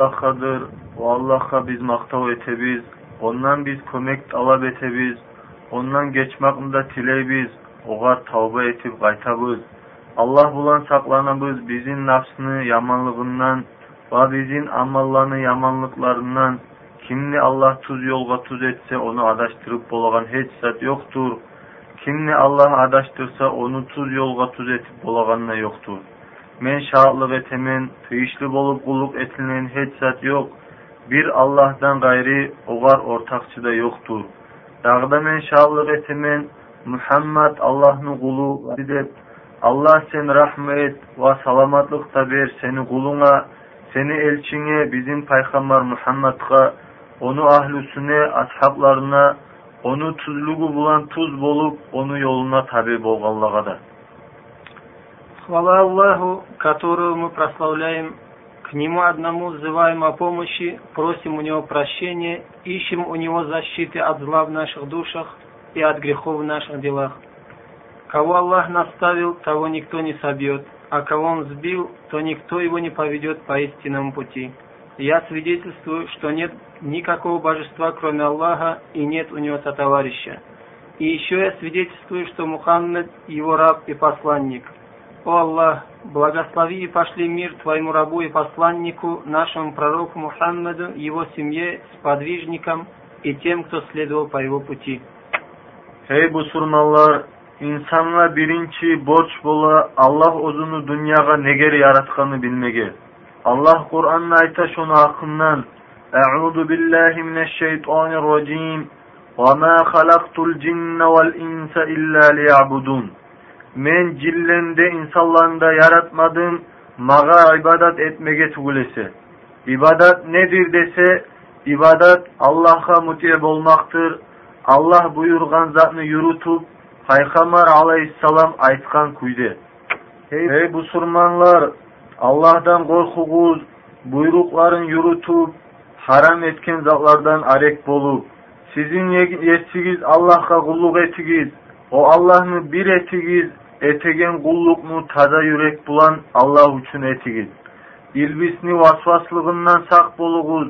Allah'adır. O Allah'a biz maktav etebiz. Ondan biz kömek talep etebiz. Ondan geçmakında tilebiz. Oğa tavba etip qaytabız. Allah bulan saklanabız bizim nafsını yamanlığından ve bizim amallarını yamanlıklarından kimni Allah tuz yolga tuz etse onu adaştırıp bolagan hiç zat yoktur. Kimni Allah adaştırsa onu tuz yolga tuz etip bolaganına yoktur menşaatlı ve temin, feyişli bolup kulluk etinin hiç zat yok. Bir Allah'tan gayri ogar ortakçı da yoktur. Dağda menşaatlı ve temin, Muhammed Allah'ın kulu dedi. Allah sen rahmet ve salamatlık da ver seni kuluna, seni elçine, bizim Peygamber Muhammed'a, onu ahlüsüne, ashablarına, onu tuzluğu bulan tuz bolup, onu yoluna tabi bolgallağa da. Хвала Аллаху, которого мы прославляем, к Нему одному взываем о помощи, просим у Него прощения, ищем у Него защиты от зла в наших душах и от грехов в наших делах. Кого Аллах наставил, того никто не собьет, а кого Он сбил, то никто его не поведет по истинному пути. Я свидетельствую, что нет никакого божества, кроме Аллаха, и нет у него сотоварища. И еще я свидетельствую, что Мухаммед – его раб и посланник. О Аллах, благослови и пошли мир Твоему рабу и посланнику, нашему пророку Мухаммеду, его семье, сподвижникам и тем, кто следовал по его пути. Ey musulmanlar, insanla birinci borç bola Allah ozunu dünyaga neger yaratkanı bilmege. Allah Kur'an'da ayta şunu hakkından Eûzu billahi mineşşeytanirracim ve ma halaktul cinne vel insa illa liya'budun. Men cillende insanlarında yaratmadım, mağa ibadat etmege tugulese. İbadat nedir dese, ibadat Allah'a mutiyeb olmaktır. Allah buyurgan zatını yürütüp, Peygamber aleyhisselam aytkan kuyde. Hey, hey busurmanlar, Allah'tan korkuguz, buyrukların yürütüp, haram etken zatlardan arek bolup, sizin yetisigiz Allah'a kulluk etigiz, o Allah'ını bir etigiz, etegen kulluknu taza yürek bulan Allah üçün etigiz. İlbisni vasvaslığından sak boluguz,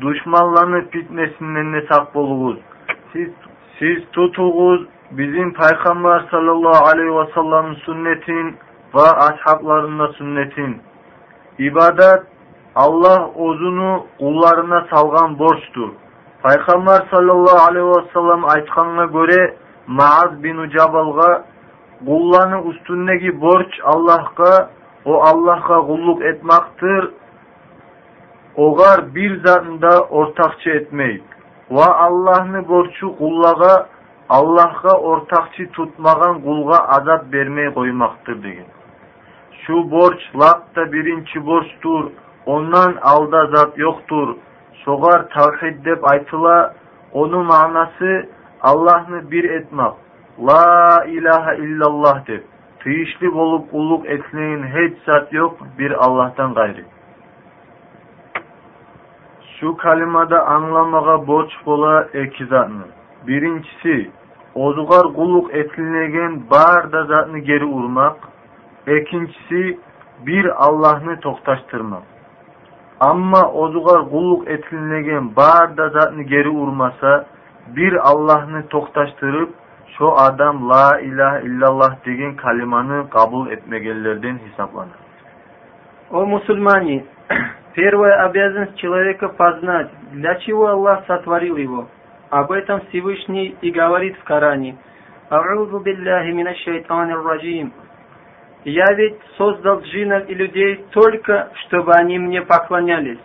düşmanlarını fitnesinden de sak boluguz. Siz, siz tutuguz, bizim Peygamber sallallahu aleyhi ve sellem'in sünnetin ve ashablarında sünnetin. İbadet Allah ozunu kullarına salgan borçtur. Peygamber sallallahu aleyhi ve sellem aytkanına göre Maaz bin Cabal'a g'ullani ustindagi борч аллахка о аллахка кулдук этмактыр. Огар бир затында ортакчы этмейт. Ва аллахны борчу куллага аллахка ортакчы тутмаган кулга азап бермей коймактыр деген. Shu boрч laqda bириchi bocdur ondan аlda zat yo'кdur sho'ar aid deb ayтыла оnу маnasi allаhni bir etmoк La ilahe illallah dep. Tıyışlı bolup kulluk etleyin hiç zat yok bir Allah'tan gayri. Şu kalimada anlamaga borç bola iki zatını. Birincisi, ozugar kulluk etilnegen bar da zatını geri urmak. İkincisi, bir Allah'ını toktaştırmak. Amma ozugar kulluk etilnegen bar da zatını geri urmasa, bir Allah'ını toktaştırıp, şu adam la ilahe illallah degen kalimanı kabul etmegenlerden hesaplanır. О мусульмане, первая обязанность человека познать, для чего Аллах сотворил его. Об этом Всевышний и говорит в Коране. «А'удhu билляхи минаш шайтанир раджим». Я ведь создал джинов и людей только, чтобы они мне поклонялись.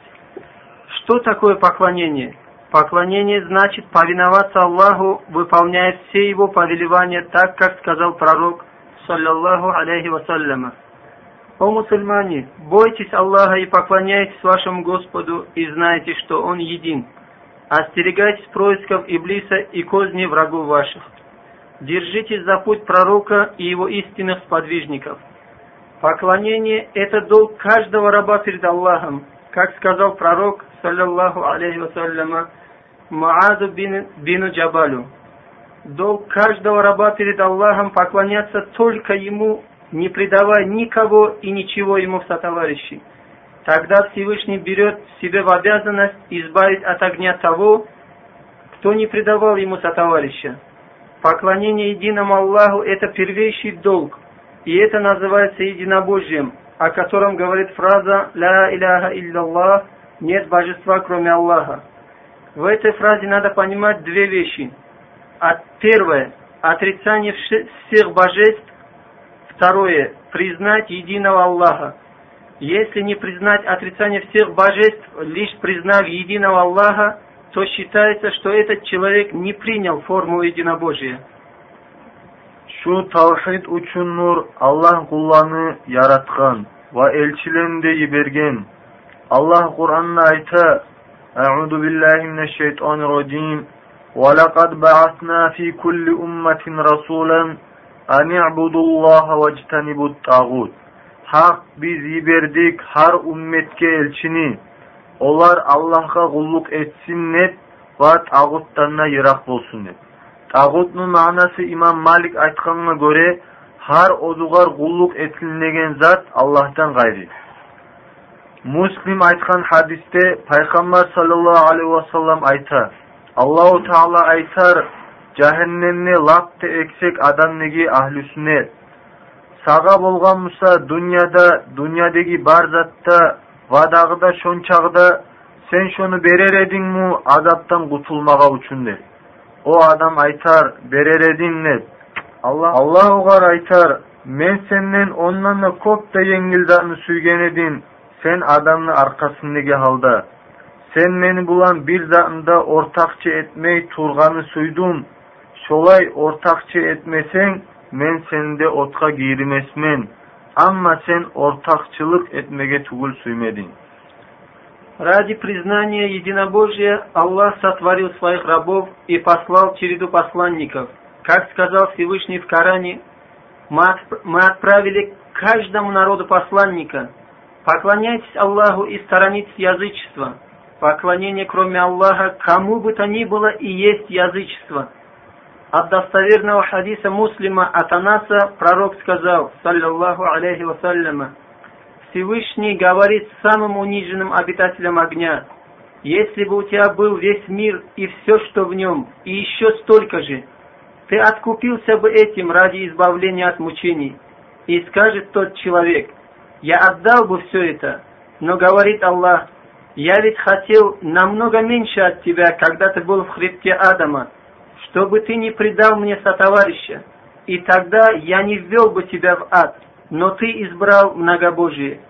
Что такое поклонение? Поклонение значит повиноваться Аллаху, выполняя все его повелевания так, как сказал пророк, саллаллаху алейхи вассаляма. О мусульмане, бойтесь Аллаха и поклоняйтесь вашему Господу и знайте, что Он един. Остерегайтесь происков Иблиса и козни врагов ваших. Держитесь за путь пророка и его истинных сподвижников. Поклонение – это долг каждого раба перед Аллахом, как сказал пророк, саллаллаху алейхи вассаляма, Мааду бин, бину Джабалю. Долг каждого раба перед Аллахом поклоняться только Ему, не предавая никого и ничего Ему в сотоварищи. тогда Всевышний берет себе в обязанность избавить от огня того, кто не предавал ему сотоварища. Поклонение единому Аллаху – это первейший долг, и это называется единобожием, о котором говорит фраза «Ля иляха илляллах» – «Нет божества, кроме Аллаха». В этой фразе надо понимать две вещи. От первое – отрицание всех божеств. Второе – признать единого Аллаха. Если не признать отрицание всех божеств, лишь признав единого Аллаха, то считается, что этот человек не принял форму единобожия. Shu tavhid uchun nur Alloh qullarni yaratgan va elchilarni yuborgan. Alloh Qur'onda ayta: "A'udhu billahi minash shaytonir rojim. Va laqad ba'athna fi kulli ummatin rasulan an i'budu Alloha wajtanibut tagut." Haq biz yubordik har ummatga elchini. Ular Allohga qulluq etsin deb va tag'utlardan yiroq bo'lsin deb. Tağutның мағынасы имам Малик айтқанға göre har odugar kulluk etilmegen zat Allah'tan gayri. муслим айтқан хадисте пайғамбар саллаллаху алейхи уассалам айтты аллау тағала айтар жәһәннемне лапты ексек адам неге ахлі сүннет саға болған мұса дүнияда дүниядегі бар затта вадағыда шончағыда сен шоны берер едің му азаптан құтылмаға үшін деп о адам айтар берер едің деп алла алла оғар айтар мен сеннен оннан да көп те сүйген едім Sen adamны arkasındaki halda. Sen meni bulan bir zatında ortakçı etmey turganı suydum. Şolay ortakçı etmesen, men sende otqa girmesmen. Amma sen ortakçılık etmege tugul suymedin. Ради признания единобожия Аллах сотворил своих рабов и послал череду посланников. Как сказал Всевышний в Коране, мы отправили каждому народу посланника. Поклоняйтесь Аллаху и сторонитесь язычества. Поклонение кроме Аллаха кому бы то ни было и есть язычество. От достоверного хадиса муслима от Анаса пророк сказал, саллиллаху алейхи вассаляма, Всевышний говорит самым униженным обитателям огня, если бы у тебя был весь мир и все, что в нем, и еще столько же, ты откупился бы этим ради избавления от мучений. И скажет тот человек, я отдал бы все это, но говорит Аллах, я ведь хотел намного меньше от тебя, когда ты был в хребте Адама, чтобы ты не предал мне сотоварища, и тогда я не ввел бы тебя в ад но ты избрал многобожие.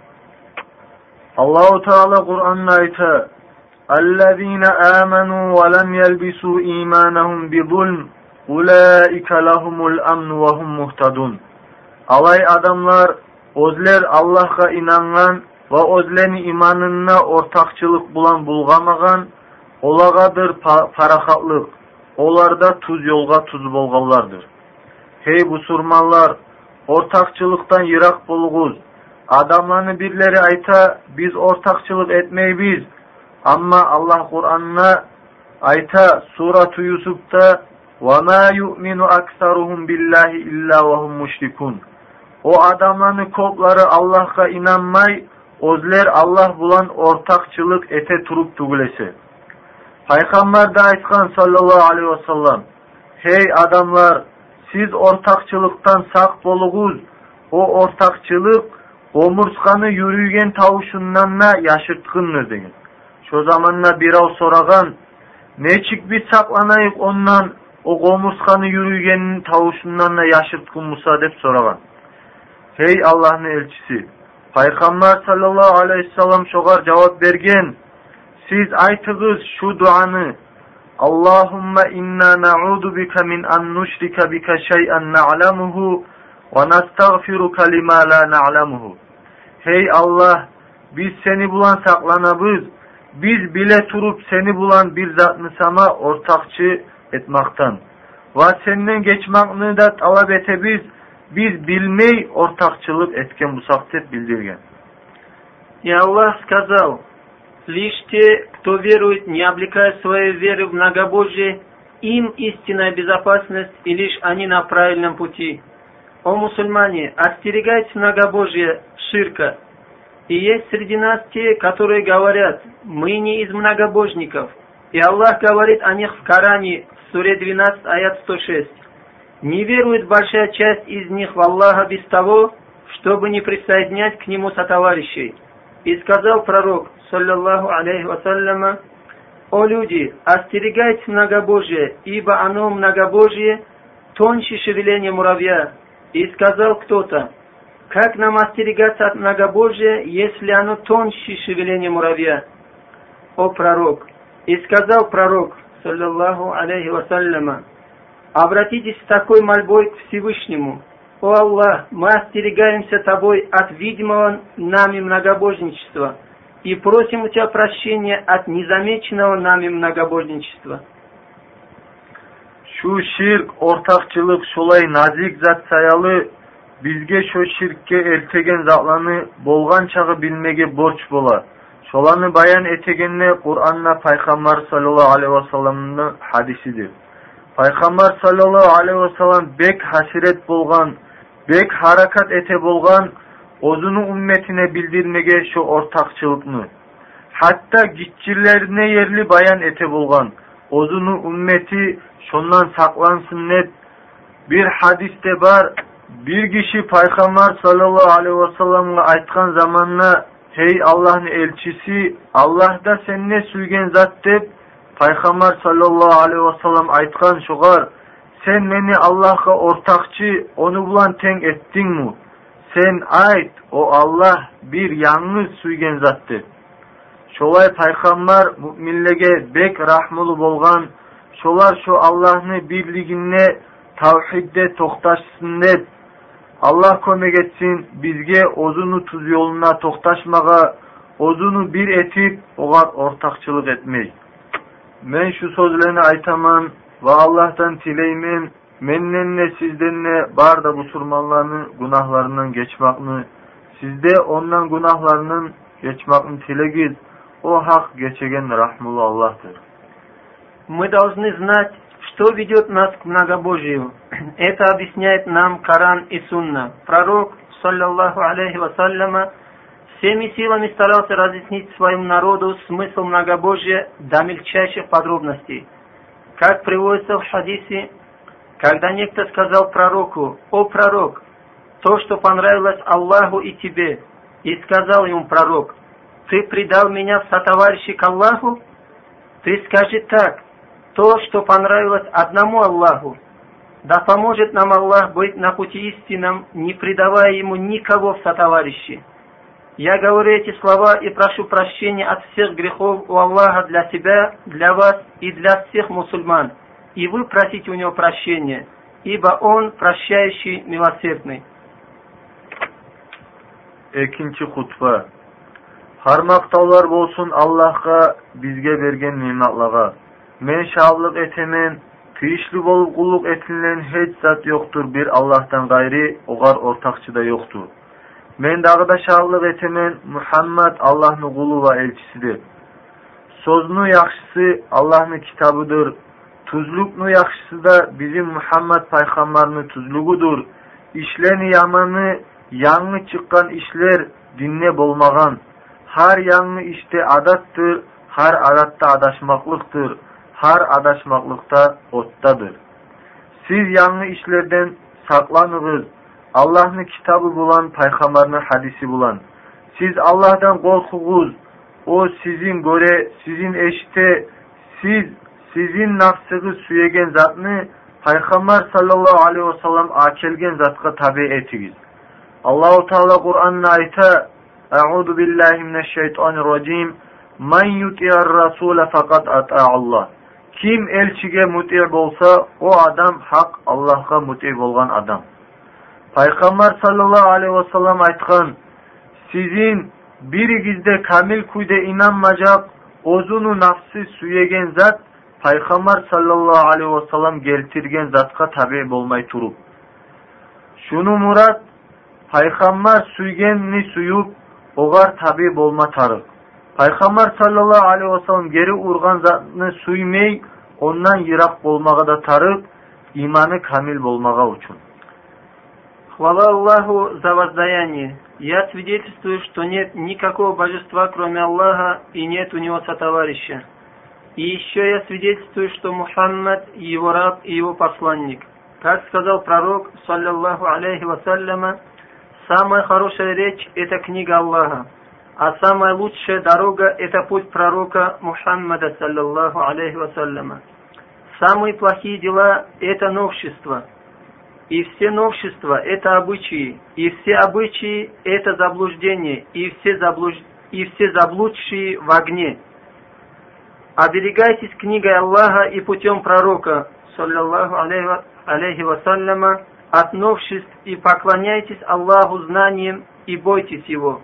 Allahu Teala Kur'an'da ayta اَلَّذ۪ينَ آمَنُوا وَلَمْ يَلْبِسُوا اِيمَانَهُمْ بِظُلْمٍ اُولَٰئِكَ لَهُمُ الْأَمْنُ وَهُمْ مُهْتَدُونَ Alay adamlar, özler Allah'a inangan ve özlerini imanına ortakçılık bulan bulgamagan, olagadır parahatlık, olarda tuz yolga tuz bolgallardır. Hey bu surmanlar, ortakçılıktan yirak bulguz. Adamlarını birileri ayta biz ortakçılık etmeyibiz. Ama Allah Kur'an'ına ayta Suratu Yusuf'ta وَمَا يُؤْمِنُ أَكْسَرُهُمْ بِاللّٰهِ اِلَّا وَهُمْ مُشْرِكُونَ o adamların kopları Allah'a inanmay, özler Allah bulan ortakçılık ete turup tugulesi. Peygamber de aytkan sallallahu aleyhi ve sellem, Hey adamlar, siz ortakçılıktan sak boluguz. O ortakçılık omurtkanı yürüyen tavuşundan da yaşırtkındır deyin. Şu zamanla bir av soragan, neçik biz saklanayık ondan o omurtkanı yürüyenin tavuşundan da yaşırtkın Musa dep soragan. Hey Allah'ın elçisi, Peygamber sallallahu aleyhi ve sellem şogar cevap bergen, siz aytığız şu duanı, Allahümme inna na'udu bika min an nushrika bika şey'en na'lamuhu ve nestağfiruka lima la na'lamuhu. Hey Allah, biz seni bulan saklanabız. Biz bile turup seni bulan bir zatını sana ortakçı etmaktan. Ve senden geçmakını da talep etebiz. Biz bilmey ortakçılık etken bu saktet bildirgen. И Аллах сказал, Лишь те, кто верует, не облекая своей веры в многобожие, им истинная безопасность, и лишь они на правильном пути. О мусульмане, остерегайтесь многобожия, ширка. И есть среди нас те, которые говорят, мы не из многобожников. И Аллах говорит о них в Коране, в суре 12, аят 106. Не верует большая часть из них в Аллаха без того, чтобы не присоединять к нему сотоварищей. И сказал пророк, саллаллаху алейхи вассаляма, «О люди, остерегайтесь многобожия, ибо оно многобожие тоньше шевеления муравья». И сказал кто-то, «Как нам остерегаться от многобожия, если оно тоньше шевеления муравья?» О пророк! И сказал пророк, саллаллаху алейхи вассаляма, «Обратитесь с такой мольбой к Всевышнему, «О Аллах, мы остерегаемся Тобой от видимого нами многобожничества и просим у Тебя прощения от незамеченного нами многобожничества». Шу ширк, ортақчылық шолай назик зат саялы бизге шо ширкке элтеген затланы болган чагы билмеге борч бола. Шоланы баян этегенне Кур'анна пайгамбар саллаллаху алейхи вассаламдын хадисидир. Пайгамбар саллаллаху алейхи вассалам бек хасирет болган бек харакат эте болган озуну умметине билдирмеге şu ортакчылыкны хатта кичилерине ерли баян эте болган озуну уммети шондан саклансын деп бир хадисте бар бир киши пайгамбар саллаллаху алейхи вассаламга айткан заманына эй аллахтын элчиси аллах да сени сүйген зат деп пайғамбар саллаллаху алейхи уассалам айтқан шығар сен мені аллахқа ортақчы оны бұлан тең еттің му сен айт о аллах бір яңыз сүйген затты шолай пайғамбар мүминлерге бек рахмулы болған шолар шо аллахны бирлигине тавхидде тоқташсын деп аллах көмек етсін бізге озуну тұз жолына тоқташмаға озуну бір етіп оған ортақчылық етмей Men şu sözlerini aytaman, ve Allah'tan tileymin mennenne sizdenle bar da bu surmanlarının günahlarından geçmakını sizde ondan günahlarının geçmakını tilegiz o hak geçegen rahmulu Allah'tır. Мы должны знать, что ведет нас к многобожию. Это объясняет нам Коран и Сунна. Пророк, саллаллаху алейхи вассаляма, всеми силами старался разъяснить своему народу смысл многобожия до мельчайших подробностей – как приводится в хадисе, когда некто сказал пророку, «О пророк, то, что понравилось Аллаху и тебе», и сказал ему пророк, «Ты предал меня в сотоварищи к Аллаху?» Ты скажи так, то, что понравилось одному Аллаху, да поможет нам Аллах быть на пути истинном, не предавая ему никого в сотоварищи. Я говорю эти слова и прошу прощения от всех грехов у Аллаха для себя, для вас и для всех мусульман. И вы просите у него прощения, ибо он прощающий, милосердный. Экинчи хутба. Хармактаулар болсун Аллахка бизге берген нематларга. Мен шаблык этемен, тийишлүү болуп кулдук этилген эч зат жоктур бир Аллахтан гайри, огар ортакчы да жоктур. Mendağı şahlı etenen Muhammed Allah'ın qulu və elçisidir. Sözünü yaxşısı Allah'ın kitabıdır. Tuzluqnu yaxşısı da bizim Muhammed Peyğəmbərinin tuzluğudur. İşləni yamanı, yanğı çıqqan işlər dinne bolmağan. Har yanğı işdə adatdır, har adatda adaşmaqlıqdır. Har adaşmaqlıqda otdadır. Siz yanğı işlərdən saqlanınız. Allah'ın kitabı bulan, paygambarının hadisi bulan. Siz Allah'tan korkuğuz. O sizin göre, sizin eşte, siz sizin nafsıgı suyegen zatını Peygamber sallallahu aleyhi ve sellem akelgen zatka tabi etigiz. Allahu Teala Kur'an'ın ayta Euzu billahi mineşşeytanirracim Men yuti'ar rasule fakat Allah. Kim elçiге muti bolsa o adam hak Allah'a muti bolgan adam Пайғамбар саллаллаху алейхи вассалам айтқан, sizin birigizde kamil kuyde inanmayacak ozunu nafsi suyegen zat Peygamber sallallahu aleyhi ve sellem geltirgen zatka tabi bolmay turup. Şunu murat Peygamber suygenni suyup ogar tabi bolma tarık. Peygamber sallallahu aleyhi ve sellem geri urgan zatını suymay ondan yirak bolmağa da tarık imanı kamil bolmağa uçun. Хвала Аллаху за воздаяние, Я свидетельствую, что нет никакого божества, кроме Аллаха, и нет у него сотоварища. И еще я свидетельствую, что Мухаммад – его раб и его посланник. Как сказал пророк, саллиллаху алейхи вассаляма, самая хорошая речь – это книга Аллаха, а самая лучшая дорога – это путь пророка Мухаммада, саллиллаху алейхи вассаляма. Самые плохие дела – это новшество – и все новшества – это обычаи, и все обычаи – это заблуждение, и все, заблуж... и все заблудшие в огне. Оберегайтесь книгой Аллаха и путем пророка, саллиллаху алейхи вассаляма, от новшеств и поклоняйтесь Аллаху знанием и бойтесь Его.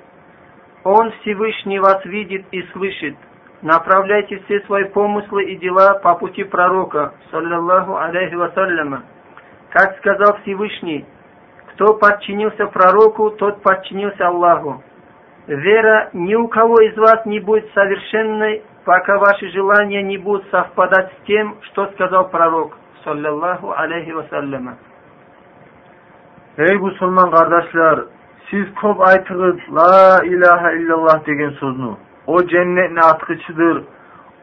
Он Всевышний вас видит и слышит. Направляйте все свои помыслы и дела по пути пророка, саллиллаху алейхи вассаляма. Как сказал Всевышний, кто подчинился пророку, тот подчинился Аллаху. Вера ни у кого из вас не будет совершенной, пока ваши желания не будут совпадать с тем, что сказал пророк, саллаллаху алейхи вассаляма. Ey musulmon qardoshlar, siz ko'p aytig'iz la ilaha illalloh degan so'zni. O jannatni atqichidir.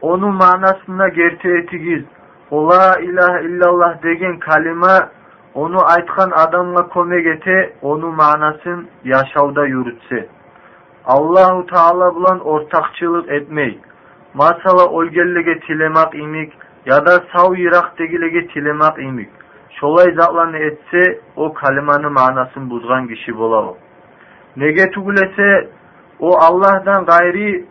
Onun ma'nosini gerti etigiz. O la ilaha illalloh degan kalima onu aytkan adamla komeg ete, onu manaсын yaşavda yürütse. Allahu Teala bilan ortakçılık etmey. Masala olgellige tilemak imik ya da sav yirak degilege tilemak imik. Şolay zatlarını etse o kalimanın manasını buzgan kişi bola o. Nege tugulese o Allah'dan gayri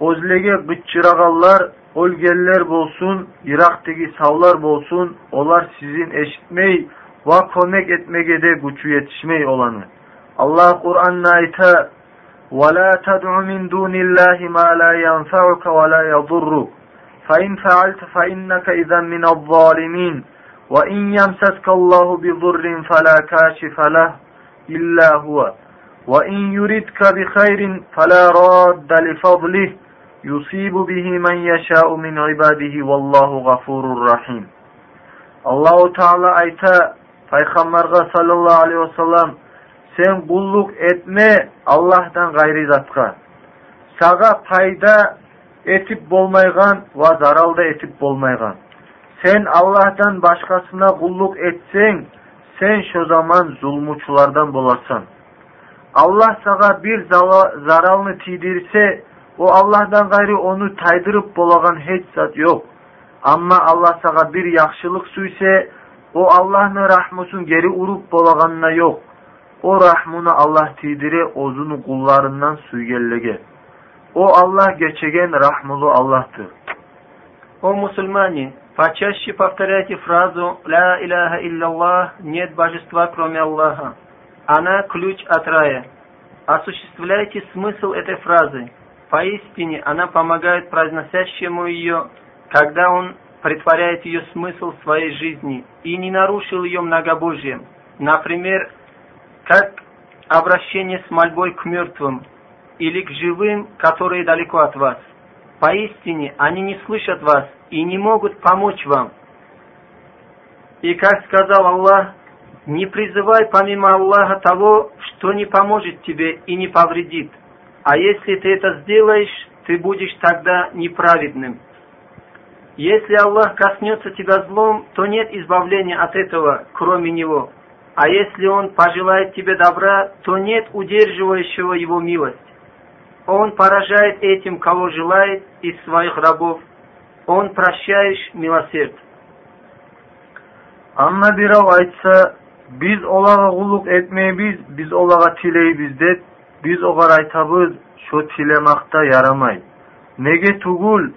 ozlege gıççıragallar olgeller bolsun, Irak'taki savlar bolsun, olar sizin eşitmey, ve komek etmege de gücü yetişmey olanı. Allah Kur'an'ın ayta وَلَا تَدْعُ مِنْ دُونِ اللّٰهِ مَا لَا يَنْفَعُكَ وَلَا يَضُرُّكَ فَإِنْ فَعَلْتَ فَإِنَّكَ إِذًا مِنَ الظَّالِمِينَ وَإِنْ يَمْسَسْكَ اللّٰهُ بِضُرٍّ فَلَا كَاشِفَ لَهُ إِلَّا هُوَ وَإِنْ يُرِدْكَ بِخَيْرٍ فَلَا رَادَّ لِفَضْلِهِ يُصِيبُ بِهِ مَنْ يَشَاءُ مِنْ عِبَادِهِ وَاللّٰهُ غَفُورٌ رَحِيمٌ Allahu Teala ayta Peygamberga sallallahu aleyhi ve sellem sen kulluk etme Allah'tan gayri zatqa. Sağa payda etip bolmaygan ve zaralda etip bolmaygan. Sen Allah'tan başkasına kulluk etsen sen şu zaman zulmuçulardan bolarsan. Allah sana bir zaralını tidirse o Allah'tan gayri onu taydırıp bolagan hiç zat yok. Ama Allah sana bir yaxşılık suyse o Allah'ın rahmusun geri urup bolaganına yok. O rahmunu Allah tidire ozunu kullarından suygellege. O Allah geçegen rahmulu Allah'tır. О мусульмане, почаще повторяйте фразу «Ля иляха илляллах» «Нет божества, кроме Аллаха». Она ключ от рая. Осуществляйте смысл этой фразы. Поистине она помогает произносящему ее, когда он притворяет ее смысл своей жизни и не нарушил ее многобожием. Например, как обращение с мольбой к мертвым или к живым, которые далеко от вас. Поистине, они не слышат вас и не могут помочь вам. И как сказал Аллах, не призывай помимо Аллаха того, что не поможет тебе и не повредит. А если ты это сделаешь, ты будешь тогда неправедным. Если Аллах коснется тебя злом, то нет избавления от этого, кроме Него. А если Он пожелает тебе добра, то нет удерживающего Его милость. Он поражает этим, кого желает, из своих рабов. Он прощаешь милосерд. Amma birov aytsa, biz olaga qulluq etmeybiz, biz olaga tileybiz deb, biz ogar aytabız, şu tilemakta yaramay. Nege tugul,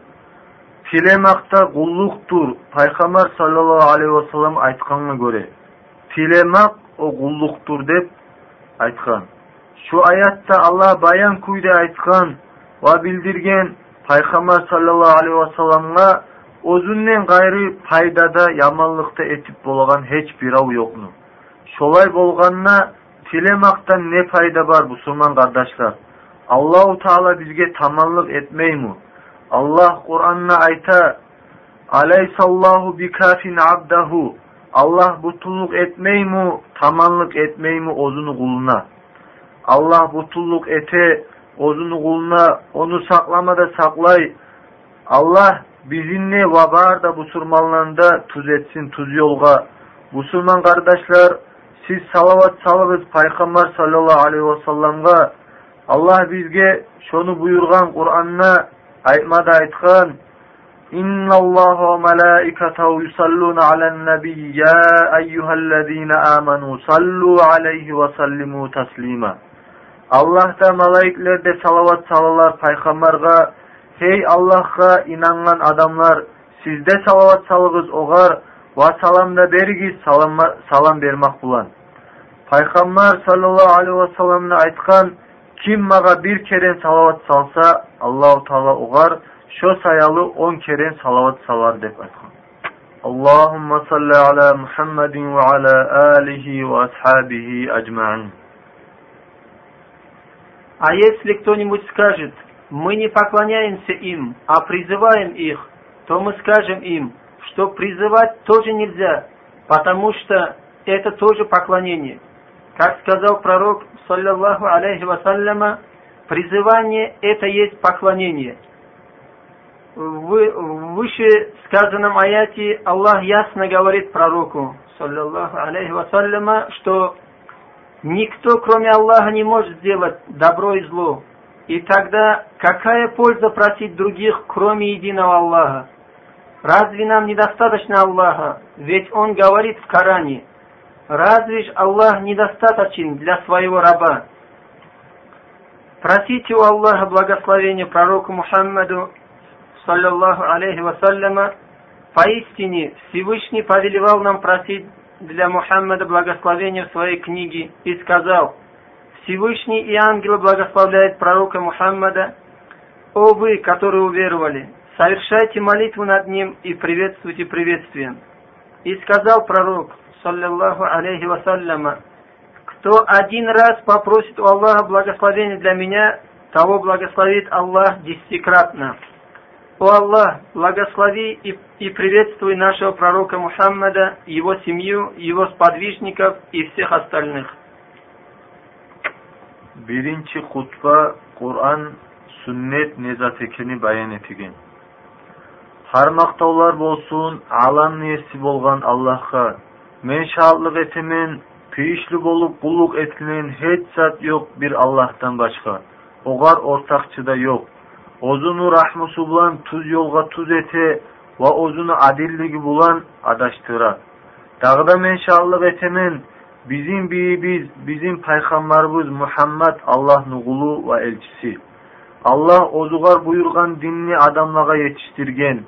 tilemakta qulluqtur. Peygamber sallallahu aleyhi ve sellem aytkanına göre. Tilemak o qulluqtur deb aytkan. Şu ayatda Allah bayan kuyda aytkan va bildirgen Peygamber sallallahu aleyhi ve sellemga o'zinden gayri paydada yamanlıkta etip bolagan hiç bir av yoknu. Şolay bolganına tilemaktan ne fayda var musulman kardeşler? Allahu Teala bizge tamanlık etmeymu. Allah Kur'an'na ayta Aleysallahu bikafin abdahu Allah butuluk etmey mu, tamanlık etmey mu ozunu kuluna. Allah butulluk ete, ozunu kuluna, onu saklamada saklay. Allah bizinle ve barda busurmanlarında tuz etsin tuz yolga. Busurman kardeşler, siz salavat salınız Peygamber sallallahu aleyhi ve sellem'ga. Allah bizge şonu buyurgan Kur'an'na айтмада айтқан إن الله وملائكته يصلون على النبي يا أيها الذين آمنوا صلوا عليه وسلموا تسليما paygambarga Hey Allah'a инанған адамлар, Сізде салават salığız оғар, va salam бергіз салам salam salam. Paygambar айтқан kim maga bir kere salavat salsa Allahu Teala oğar şu sayalı on kere salavat salar dep aytkan. Allahumma salli ala Muhammedin ve ala alihi ve ashabihi ecma'in. А если кто-нибудь скажет, мы не поклоняемся им, а призываем их, то мы скажем им, что призывать тоже нельзя, потому что это тоже поклонение. Как сказал пророк, саллиллаху алейхи вассаляма, призывание это есть поклонение. В выше сказанном аяте Аллах ясно говорит пророку, саллиллаху алейхи вассаляма, что Никто, кроме Аллаха, не может сделать добро и зло. И тогда какая польза просить других, кроме единого Аллаха? Разве нам недостаточно Аллаха? Ведь Он говорит в Коране, разве ж Аллах недостаточен для своего раба? Просите у Аллаха благословения пророку Мухаммаду, саллиллаху алейхи вассаляма, поистине Всевышний повелевал нам просить для Мухаммада благословения в своей книге и сказал, Всевышний и ангелы благословляют пророка Мухаммада, «О вы, которые уверовали, совершайте молитву над ним и приветствуйте приветствием». И сказал пророк, саллиллаху алейхи вассаляма, «Кто один раз попросит у Аллаха благословения для меня, того благословит Аллах десятикратно». О Аллах, благослови и, и приветствуй нашего пророка Мухаммада, его семью, его сподвижников и всех остальных. Birinchi xutba Qur'on sunnet nezatekini bayon etgan. Har maqtovlar bo'lsin alam niyesi bo'lgan Allohga. menşaatlı etimin, piyişli bolup buluk etinin hiç zat yok bir Allah'tan başka. Ogar ortakçı da yok. Ozunu rahmusu bulan tuz yolga tuz eti ve ozunu adilligi bulan adaştıra. Dağda menşaatlı etimin, bizim biyimiz, bizim paygambarımız Muhammed Allah nugulu ve elçisi. Allah ozugar buyurgan dinni adamlaga yetiştirgen,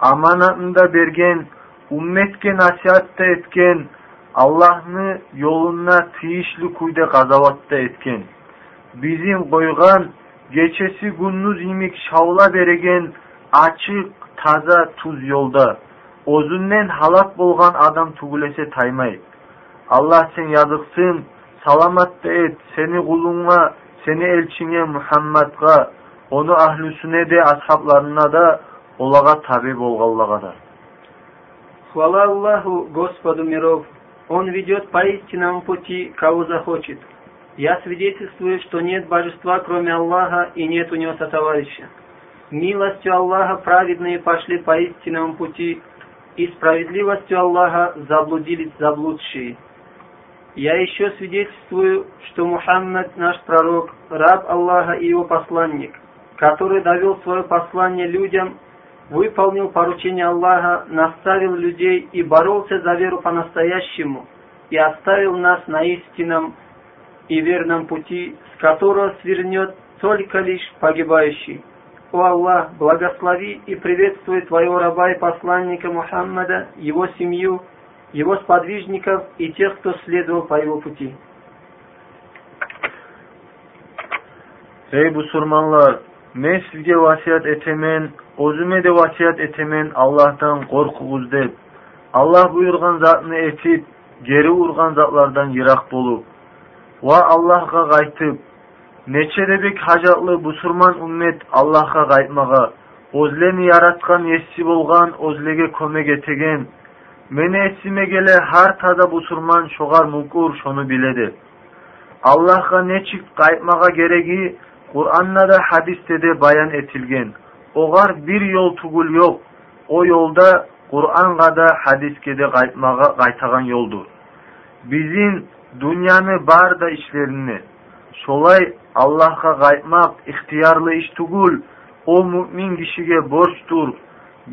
amanatında bergen, ummetga nasihat etken, Allah'ını yo'lina tiyishli kuyda g'azovatda etken, bizim qo'ygan geçesi gündüz imik şavla bergan açık, taza tuz yo'lda. O'zinden halat bo'lgan adam tugulese taymay. Alloh sen salamat salomatda et seni qulunga seni elchingga muhammadga onu ahli sünnede ashablarına da olaga tabi bolğallığadır. Хвала Аллаху, Господу миров, Он ведет по истинному пути, кого захочет. Я свидетельствую, что нет божества, кроме Аллаха, и нет у него сотоварища. Милостью Аллаха праведные пошли по истинному пути, и справедливостью Аллаха заблудились заблудшие. Я еще свидетельствую, что Мухаммад, наш пророк, раб Аллаха и его посланник, который довел свое послание людям, выполнил поручение Аллаха, наставил людей и боролся за веру по-настоящему, и оставил нас на истинном и верном пути, с которого свернет только лишь погибающий. О Аллах, благослови и приветствуй Твоего раба и посланника Мухаммада, его семью, его сподвижников и тех, кто следовал по его пути. Ey Müslümanlar, men sizge vasiyat etemen, Özüme de vasiyat etimin Allah'tan korkuğuz dep. Allah buyurgan zatını etip, geri urgan zatlardan yırak bolup, va Allah'a qaytıp, nechedebek hajatlı busurman ummet Allah'a qaytmağa, özlemi yaratgan essi bolgan o'zlege kömek etegen, meni esime gele har tada busurman şogar mukur şonu biledi. Allah'a nechik qaytmağa gereği Kur'an'la da hadiste de bayan etilgen.'' оғар бір жол түгіл жоқ о жолда құранға да хадиске де қайтаған жолды біздің дүнияны бар да ішлеріне шолай аллахқа қайтмақ ихтиярлы іш түгіл. Ол мүмин кишиге борчтур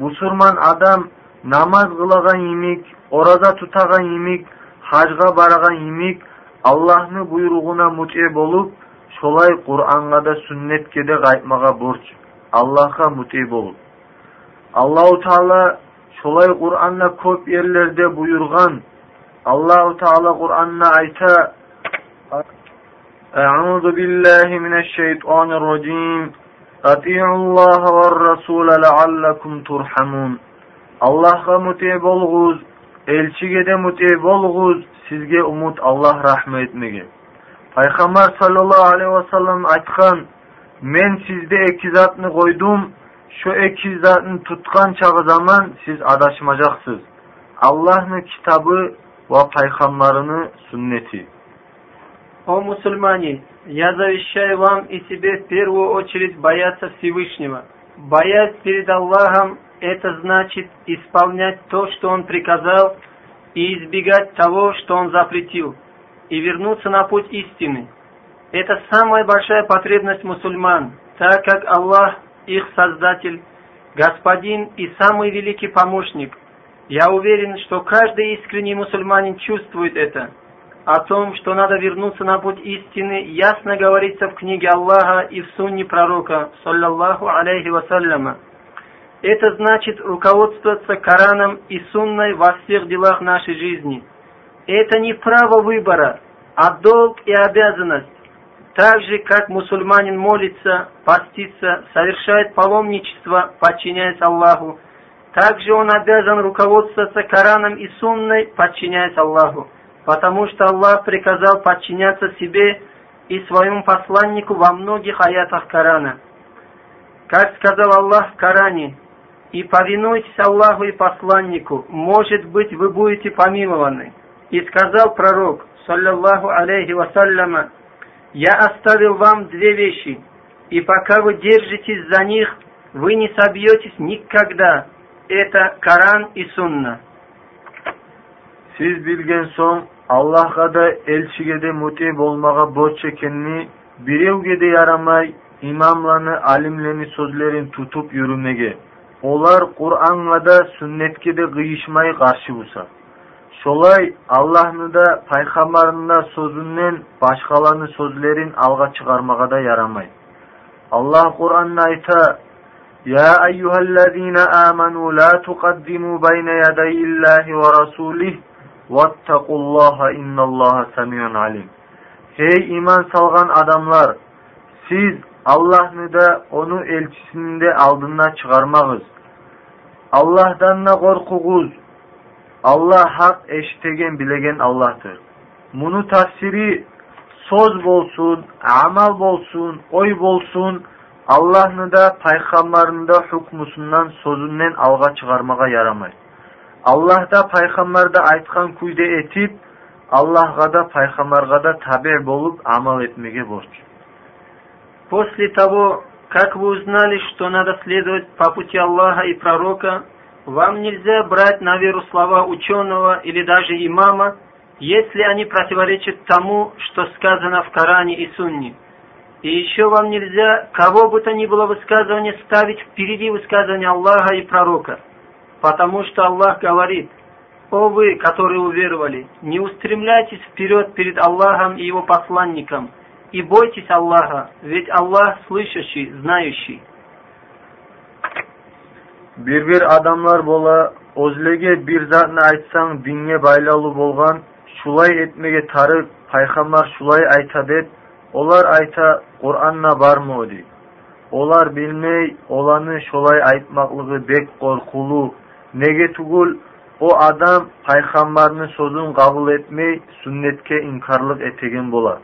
мұсылман адам намаз кылаган имик ораза тұтаған имик хажга бараган имик аллахны буйругуна мүте болып шолай Құр'анға да сүннетке де қайтмаға борч Allah'a mut'e bolup. Allahu Teala şolay Kur'an'da köp yerlerde buyurgan. Allahu Teala Kur'an'da ayta Euzu billahi mineşşeytanirracim. Ati'ullaha ve Rasule leallekum turhamun. Allah'a mut'e bolğuz, elçige de mut'e bolğuz, sizge umut Allah rahmet. Peygamber sallallahu aleyhi ve men sizde iki zatını koydum, şu iki zatını tutkan çağı zaman siz adaşmayacaksınız. Allah'ın kitabı ve peygamberini sünneti. О мусульмане, я завещаю вам и себе в первую очередь бояться Всевышнего. Боясь перед Аллахом – это значит исполнять то, что Он приказал – и избегать того, что он запретил, и вернуться на путь истины. Это самая большая потребность мусульман, так как Аллах, их Создатель, Господин и самый великий помощник. Я уверен, что каждый искренний мусульманин чувствует это. О том, что надо вернуться на путь истины, ясно говорится в книге Аллаха и в сунне пророка, саллаллаху алейхи вассаляма. Это значит руководствоваться Кораном и Сунной во всех делах нашей жизни. Это не право выбора, а долг и обязанность. Так же, как мусульманин молится, постится, совершает паломничество, подчиняясь Аллаху, также он обязан руководствоваться Кораном и Сунной, подчиняясь Аллаху, потому что Аллах приказал подчиняться себе и своему посланнику во многих аятах Корана. Как сказал Аллах в Коране, и повинуйтесь Аллаху и посланнику, может быть, вы будете помилованы. И сказал пророк, саллаллаху алейхи вассаляма, я оставил вам две вещи, и пока вы держитесь за них, вы не собьетесь никогда. Это Коран и Сунна. Siz bilgen son Allah'a da elçiге de muti bolmaga borç ekenini birevge de yaramay imamlarını, alimlerini sözlerin tutup yürümege. Олар Кур'анга да, сүннетке де кыйышмай каршы булса. Şolay Allah'ını da paygamberin de sözünden başkalarının sözlerin alga çıkarmağa da yaramay. Allah Kur'an'da ayta Ya eyyühellezine amenu la tuqaddimu beyne yedeyillahi ve rasulih Vettakullaha innallaha semiyun alim. Hey iman salgan adamlar! Siz Allah'ını da onu elçisinin de aldığına çıkarmağız. Allah'tan da korkuğuz. алла хак эшитеген билеген аллатыр муну тавсири сөз болсун амал болсун ой болсун аллахны да пайгамбардын да хукмусунан сөзүен алга чыгармага ярамайт аллах да пайгамбарда айткан күйдө этип аллахга да пайгамбарга да табе болуп амал этмеге борч после того как вы узнали что надо следовать по пути аллаха и пророка вам нельзя брать на веру слова ученого или даже имама, если они противоречат тому, что сказано в Коране и Сунне. И еще вам нельзя кого бы то ни было высказывание ставить впереди высказывания Аллаха и пророка, потому что Аллах говорит, «О вы, которые уверовали, не устремляйтесь вперед перед Аллахом и Его посланником, и бойтесь Аллаха, ведь Аллах слышащий, знающий». бербер адамлар бола өзлеге бір затны айтсаң динге байлалу болған шулай етмеге тарып пайхамар шулай айта деп олар айта құранна бар мо олар білмей оланы шулай айтмақлығы бек қорқулу неге түгіл о адам пайхамбардың сөзін қабыл етмей сүннетке инкарлық етеген болар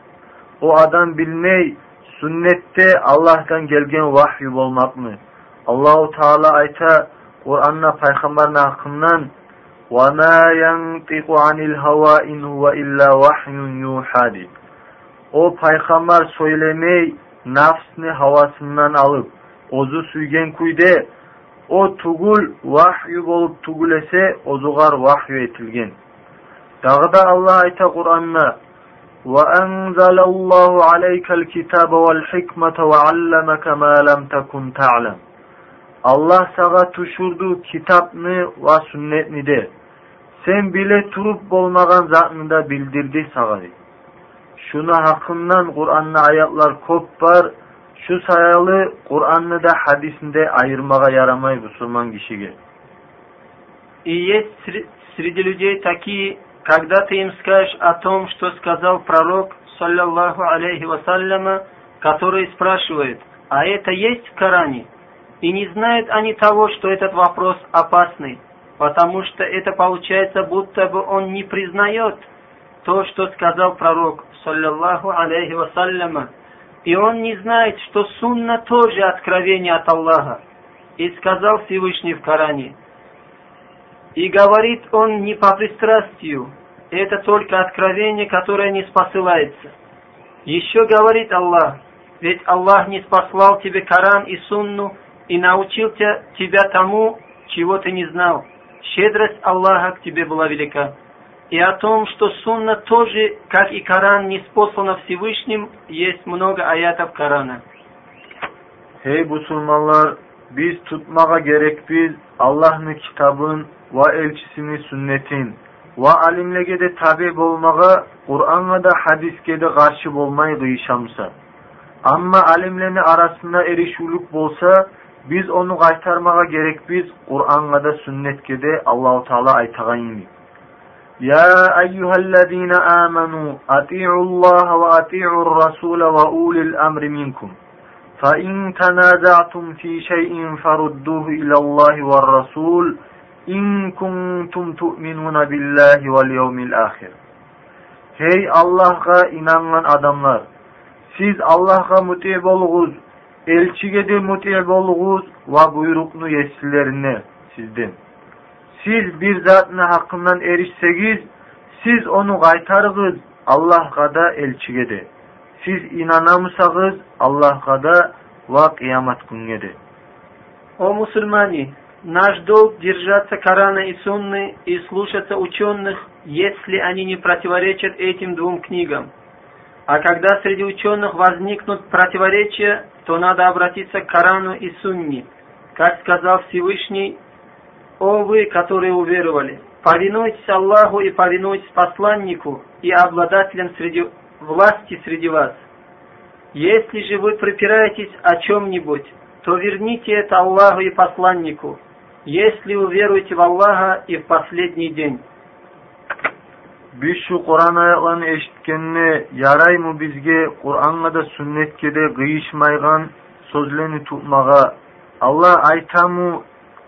о адам білмей сүннетте аллахтан келген уахи болмакмы Allahu Teala ayta Kur'an'da peygamberin hakkından وَمَا يَنْطِقُ عَنِ الْهَوَا اِنْ هُوَ اِلَّا وَحْيٌ يُوحَى O payg'ambar söylemey nafsni havasından alıp ozu suygen kuyde o tugul vahyu bolup tugulese ozugar vahyu etilgen. Dağı da Allah ayta Kur'an'na وأنزل الله عليك الكتاب والحكمة وعلمك ما لم تكن تعلم Allah sağa tuşurdu kitapni ve sünnetni de. Sen bile turup bolmagan zatını da bildirdi sağa. Şuna hakkından Kur'an'da ayetler kop var. Şu sayalı Kur'an'ı da hadisinde ayırmaga yaramay Müslüman kişiye. И есть среди людей такие, когда ты им скажешь о том, что сказал пророк, саллаллаху алейхи вассаляма, который спрашивает, а это есть в Коране? И не знают они того, что этот вопрос опасный, потому что это получается, будто бы он не признает то, что сказал пророк, саллиллаху алейхи вассаляма, и он не знает, что сунна тоже откровение от Аллаха. И сказал Всевышний в Коране, и говорит он не по пристрастию, это только откровение, которое не спосылается. Еще говорит Аллах, ведь Аллах не спаслал тебе Коран и Сунну и научил тебя тому, чего ты не знал. Щедрость Аллаха к тебе была велика. И о том, что Сунна тоже, как и Коран, не спослана Всевышним, есть много аятов Корана. Hey Müslümanlar, biz tutmağa gerekbiz Allah'ın kitabın ve elçisini sünnetin ve alimlege de tabi bolmağa Kur'an'a da hadiske de karşı bolmayı kıyışamsa. Ama alimlerini arasında erişuluk bolsa biz onu qaytarmağa gerekbiz Kur'an'a da sünnetke de Allahu Teala aytagan yini. يا أيها الذين آمنوا أطيعوا الله وأطيعوا الرسول وأولي الأمر منكم فإن تنازعتم في شيء فردوه إلى الله والرسول إن كنتم تؤمنون بالله واليوم الآخر Hey Allah'a inanan adamlar! Siz Allah'a muti bolğuz, elçige de muti bolğuz ve buyruknu yesilerine sizden. siz bir zatına hakkından erişsegiz, siz onu qaytarıgız Allah'a da elçige de. Siz inanamısagız Allah'a da ve kıyamet gününe de. О мусульмане, наш долг держаться Корана и Сунны и слушаться ученых, если они не противоречат этим двум книгам. А когда среди ученых возникнут противоречия, то надо обратиться к Корану и Сунне. Как сказал Всевышний, о вы, которые уверовали, повинуйтесь Аллаху и повинуйтесь посланнику и обладателям среди власти среди вас. Если же вы припираетесь о чем-нибудь, то верните это Аллаху и посланнику, если вы веруете в Аллаха и в последний день. biz shu qur'on oyog'ini eshitganni yaraymi bizga qur'onga da sunnatga da g'iyishmaygan so'zlarni tutmaga alloh aytamu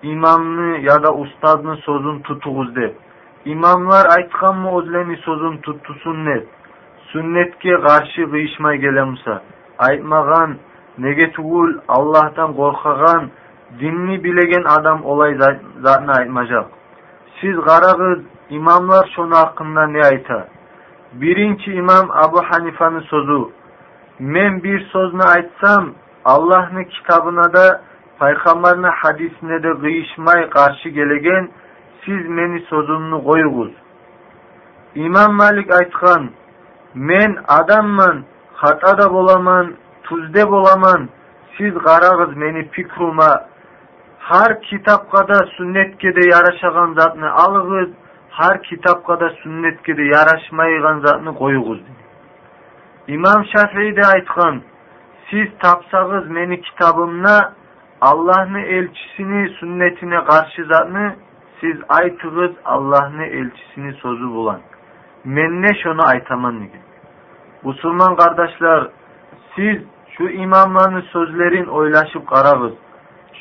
imomni yoda ustozni so'zini tutug'iz deb imomlar aytganmi o'zlarini so'zini tutdi sunnat sunnatga qarshi g'iyishmay kelamsa aytmagan nega tugul allohdan qo'rqagan dinni bilagan odam olay zatni aytmajaq siz qarag'iz imomlar shuni haqida ne aytar birinchi imom abu hanifani so'zi men bir so'zni aytsam allohni kitobinada Peygamberin hadisine de kıyışmay karşı gelegen siz meni sözümünü koyuguz. İmam Malik aytkan men adamman, hata da bolaman, tuzde bolaman, siz qaragız meni fikruma her kitap kadar sunnet kide har kitobqada sunnatgada yarashagan zotni olg'iz har kitobqada sunnatgada yarashmaygan zotni qo'yg'iz imom shafiyda aytgan siz topsag'iz meni kitobimni allohni elchisini sunnatine qarshi zotni siz aytig'iz allohni elchisini so'zi bo'lan menne shuni aytaman? degan. Musulmon qardoshlar siz shu imomlarni so'zlarin o'ylashib qarag'iz.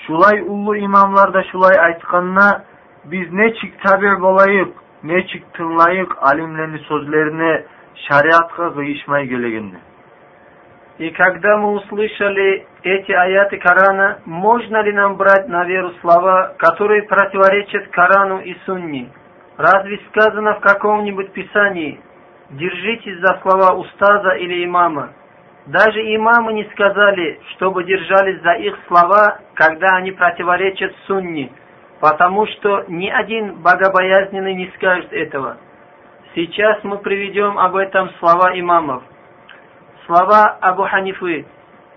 Şulay ullu imamlar da şulay aytkanına biz ne çık tabi bolayık, ne çık tınlayık alimlerini sözlerine şariatga kıyışmay gelegenler. И когда мы услышали эти аяты Корана, можно ли нам брать на веру слова, которые противоречат Корану и Сунне? Разве сказано в каком-нибудь писании держитесь за слова устаза или имама. Даже имамы не сказали, чтобы держались за их слова, когда они противоречат сунне, потому что ни один богобоязненный не скажет этого. Сейчас мы приведем об этом слова имамов. Слова Абу Ханифы.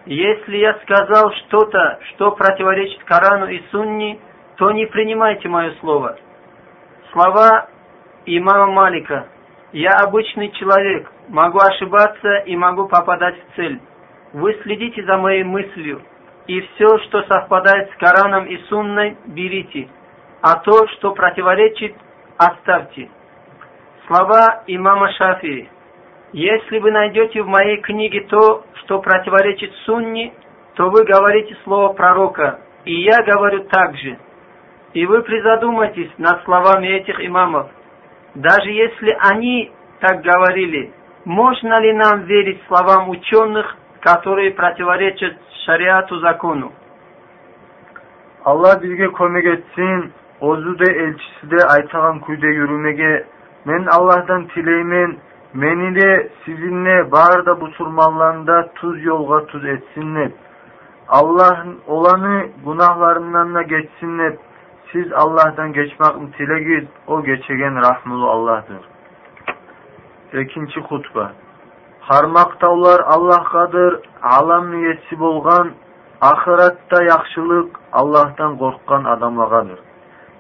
Если я сказал что-то, что противоречит Корану и Сунне, то не принимайте мое слово. Слова имама Малика. Я обычный человек, могу ошибаться и могу попадать в цель. Вы следите за моей мыслью, и все, что совпадает с Кораном и Сунной, берите, а то, что противоречит, оставьте. Слова имама Шафии. Если вы найдете в моей книге то, что противоречит Сунне, то вы говорите слово пророка, и я говорю так же. И вы призадумайтесь над словами этих имамов. Даже если они так говорили, можно ли нам верить словам ученых, которые противоречат шариату закону? Allah bizge kömek etsin, ozu de elçisi de aytağan kuyda yürümege, men Allah'tan tileymen, meni de sizinle bağırda bu surmallarında tuz yolga tuz etsinler. Allah olanı günahlarından da geçsinler. Siz Allah'tan geçmek mi tilegiz, o geçegen rahmulu Allah'tır. экинчи хутба кармактаулар аллахкадыр алам мээси болгон ахыратта яхшылык аллахтан корккан адамлагадыр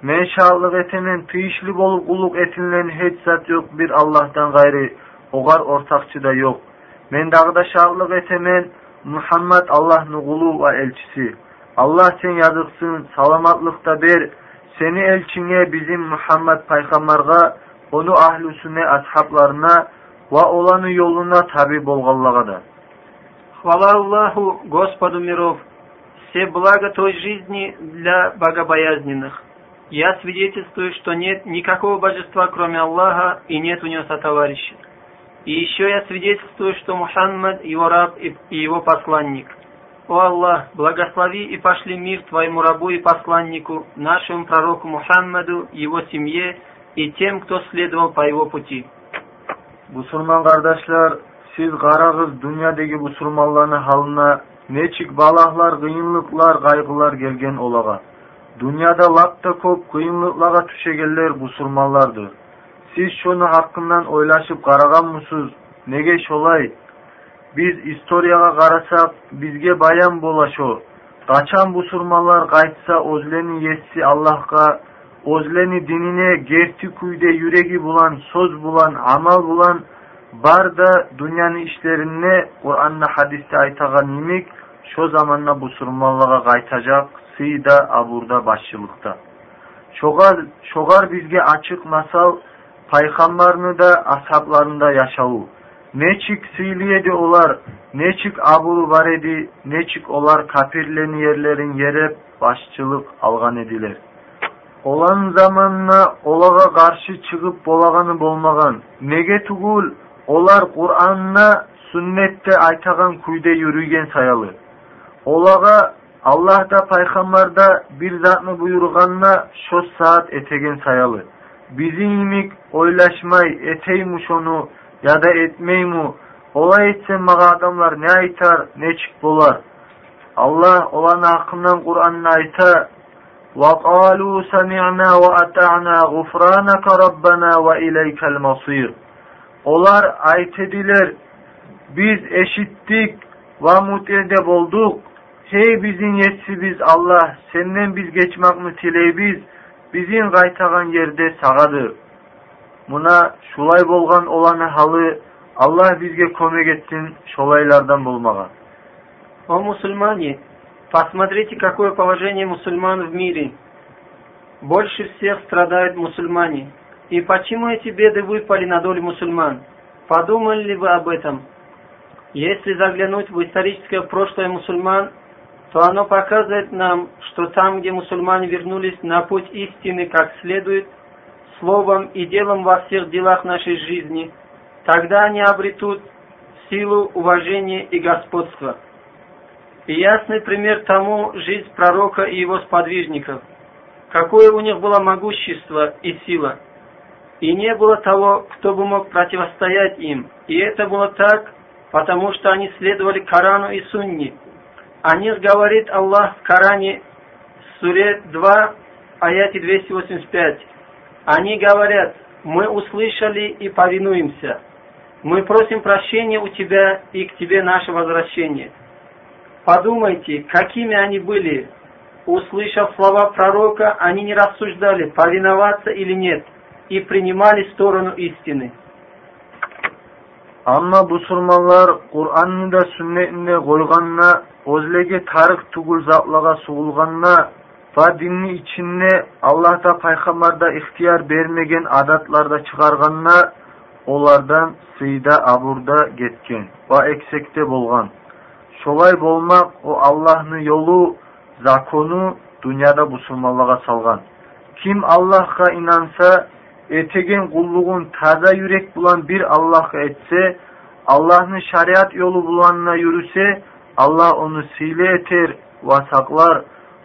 мен шаалдык этемен тийишлүү болуп улук этилген эч зат жок бир аллахтан гайры огар ортакчы да жок мен дагы да шаалдык этемен мухаммад аллахтын кулу ва элчиси аллах сен жазыксын саламатлыкта бер сени элчиңе биздин мухаммад пайгамбарга onu ahlüsüne, ashablarına ve olanı yoluna tabi да. Хвала Аллаху, Господу миров, все блага той жизни для богобоязненных. Я свидетельствую, что нет никакого божества, кроме Аллаха, и нет у него сотоварища. И еще я свидетельствую, что Мухаммад его раб и его посланник – о Аллах, благослови и пошли мир Твоему рабу и посланнику, нашему пророку Мухаммаду, его семье и тем, кто следовал по его пути. Мусульман қардашлар, сіз қарағыз дүниедегі мұсылманлардың халына нечик балахлар, қиынлықлар, қайғылар келген олаға. Дүнияда лапта көп қиынлықларға түшегенлер мусульманлардыр. Сіз шоны хаққынан ойлашып қараған мұсыз, неге шолай? Біз историяға қарасақ, бізге баян бола шо. Қачан мұсылманлар қайтса, өзленің есси Аллахқа özleni dinine gerti kuyde yüregi bulan, söz bulan, amal bulan, bar da dünyanın işlerine Kur'an'la hadiste aytagan nimik, şu zamanla busurmalığa qaytacak, sıyda aburda başçılıkta. Şogar, şogar bizge açık masal, paygambarını da ashablarını da yaşavu. Neçik söyleyedi olar, neçik abul var edi, neçik olar kapirleni yerlerin yere başçılık algan ediler. олан заманына оларға қаршы шығып болағаны болмаған неге түгіл олар Куранна сүннетте айтаған күйде жүрген саялы оларға аллах да пайғамбар да бір затны бұйырғанына шоз саат етеген саялы бизимик ойлашмай етейму шону яда етмейму олай етсе маға адамлар не айтар нечік болар аллах оланы ақыннан құранына айта وقالوا سمعنا وأتعنا غفرانك ربنا ve ileykel masir. Onlar ayet edilir. Biz eşittik ve mutedeb olduk. Hey bizim yetsi biz Allah, senden biz geçmek mütiley biz, bizim qaytağan yerde sağadır. Buna şulay bolgan olanı halı, Allah bizge kömek etsin şolaylardan bulmağa. O musulmani, посмотрите, какое положение мусульман в мире. Больше всех страдают мусульмане. И почему эти беды выпали на долю мусульман? Подумали ли вы об этом? Если заглянуть в историческое прошлое мусульман, то оно показывает нам, что там, где мусульмане вернулись на путь истины как следует – словом и делом во всех делах нашей жизни, тогда они обретут силу, уважение и господство. И ясный пример тому жизнь пророка и его сподвижников. Какое у них было могущество и сила. и не было того, кто бы мог противостоять им. И это было так, потому что они следовали Корану и Сунни. О них говорит Аллах в Коране, суре 2, аяте 285. Они говорят, мы услышали и повинуемся. Мы просим прощения у тебя и к тебе наше возвращение. Подумайте, какими они были. Услышав слова пророка, они не рассуждали, повиноваться или нет, и принимали сторону истины. Amma musulmonlar Qur'onni sunnatni qo'yganna, o'zligi tarix tugul zatlaga sug'ilganna va dinni ichinni Allohda payg'ambarda ixtiyor bermagan odatlarda chiqarganna, ulardan siyda aburda ketgan va eksekte bo'lgan. Şolay bolmak o Allah'ın yolu, zakonu dünyada musulmanlığa salgan. Kim Allah'a inansa, etegen kulluğun taza yürek bulan bir Allah'a etse, Allah'ın şariat yolu bulanına yürüse, Allah onu sile eter ve saklar,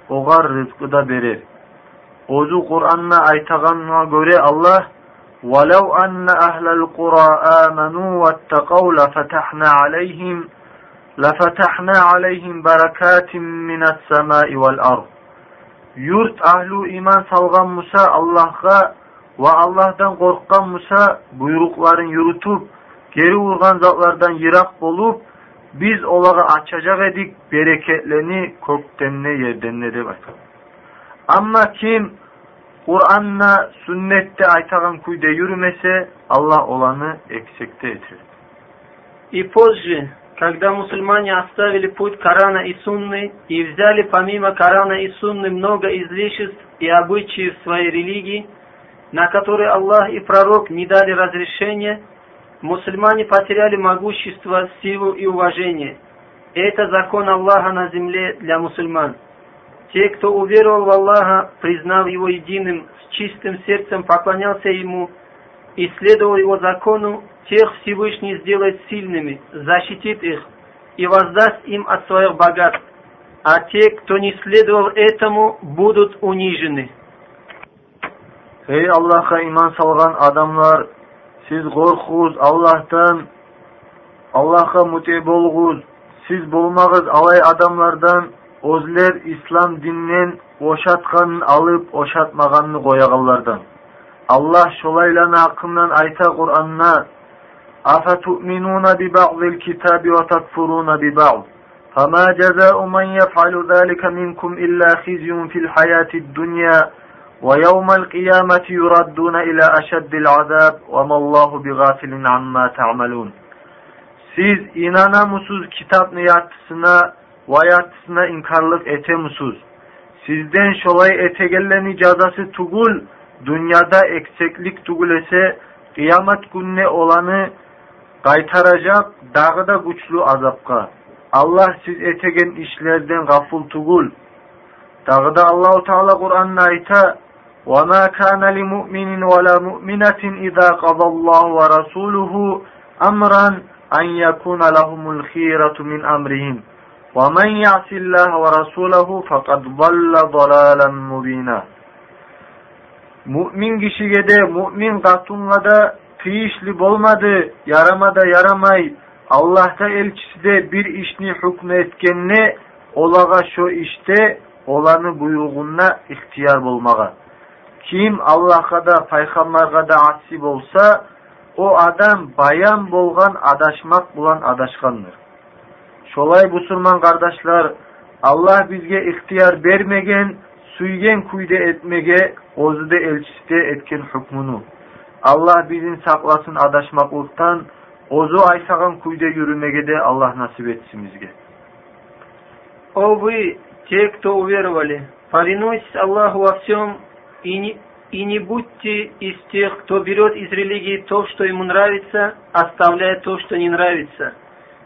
oğar rızkı da verir. Ozu Kur'an'na aytağanına göre Allah, وَلَوْ أَنَّ أَهْلَ الْقُرَى آمَنُوا وَاتَّقَوْا لَفَتَحْنَا عَلَيْهِمْ لَفَتَحْنَا عَلَيْهِمْ بَرَكَاتٍ مِنَ السَّمَاءِ وَالْأَرْضِ Yurt ahlu iman salgan Musa Allah'a ve Allah'tan korkan Musa buyrukların yürütüp geri vurgan zatlardan yırak olup biz olağı açacak edik bereketlerini köktenine yerdenine de bak. Ama kim Kur'an'la sünnette aytağın kuyda yürümese Allah olanı eksikte etir. İpozcu когда мусульмане оставили путь Корана и Сунны и взяли помимо Корана и Сунны много излишеств и обычаев своей религии, на которые Аллах и пророк не дали разрешения, мусульмане потеряли могущество, силу и уважение. Это закон Аллаха на земле для мусульман. Те, кто уверовал в Аллаха, признал Его единым, с чистым сердцем поклонялся Ему и следовал Его закону, тех Всевышний сделает сильными, защитит их и воздаст им от своих богатств, а те, кто не следовал этому, будут унижены. Ey Allah'a iman salgan adamlar, siz korkuz Allah'tan, Allah'a mute bolğuz, siz bolmağız alay adamlardan, özler İslam dininen oşatkanın alıp oşatmaganını koyağallardan. Allah şolayla hakkından ayta Kur'an'na أفتؤمنون ببعض الكتاب وتكفرون ببعض فما جزاء من يفعل ذلك منكم إلا خزي في الحياة الدنيا ويوم القيامة يردون إلى أشد العذاب وما الله بغافل عما تعملون Siz inanamusuz kitap niyatısına ve yatısına inkarlık etemusuz. Sizden şolay etegelleni cazası tugul, dünyada ekseklik tugul ese, kıyamet gününe olanı qaytaracak dağı da güçlü azapka. Allah siz etegen işlerden gaful tugul. Dağı da Allahu Teala Kur'an'da ayta وَمَا كَانَ لِمُؤْمِنٍ وَلَا مُؤْمِنَةٍ إِذَا قَضَى اللّٰهُ وَرَسُولُهُ أَمْرًا أَنْ يَكُونَ لَهُمُ الْخِيرَةُ مِنْ أَمْرِهِمْ وَمَنْ يَعْصِ اللّٰهَ وَرَسُولَهُ فَقَدْ ضَلَّ ضَلَالًا مُبِينًا mu'min kishiga de mo'min xotinga da bo'lmadi yaramada yaramay. Allohda elchisida bir ishni hukm etganni olaga shu ishda olani buyrug'una ixtiyor bo'lmagan kim allohga da payg'ambarga da asi bo'lsa o adam bayan bo'lgan adashmak bilan adashgandir sholay musulmon qardoshlar alloh bizga ixtiyor bermagan suygan kuyda etmege ozuda elçiste etken hükmünü. Allah bizi saklasın adaşmaklıktan, ozu aysagan kuyda yürümege de Allah nasip etsin bizge. О вы, те, кто уверовали, повинуйтесь Аллаху во всем и не, и не будьте из тех, кто берет из религии то, что ему нравится, оставляя то, что не нравится.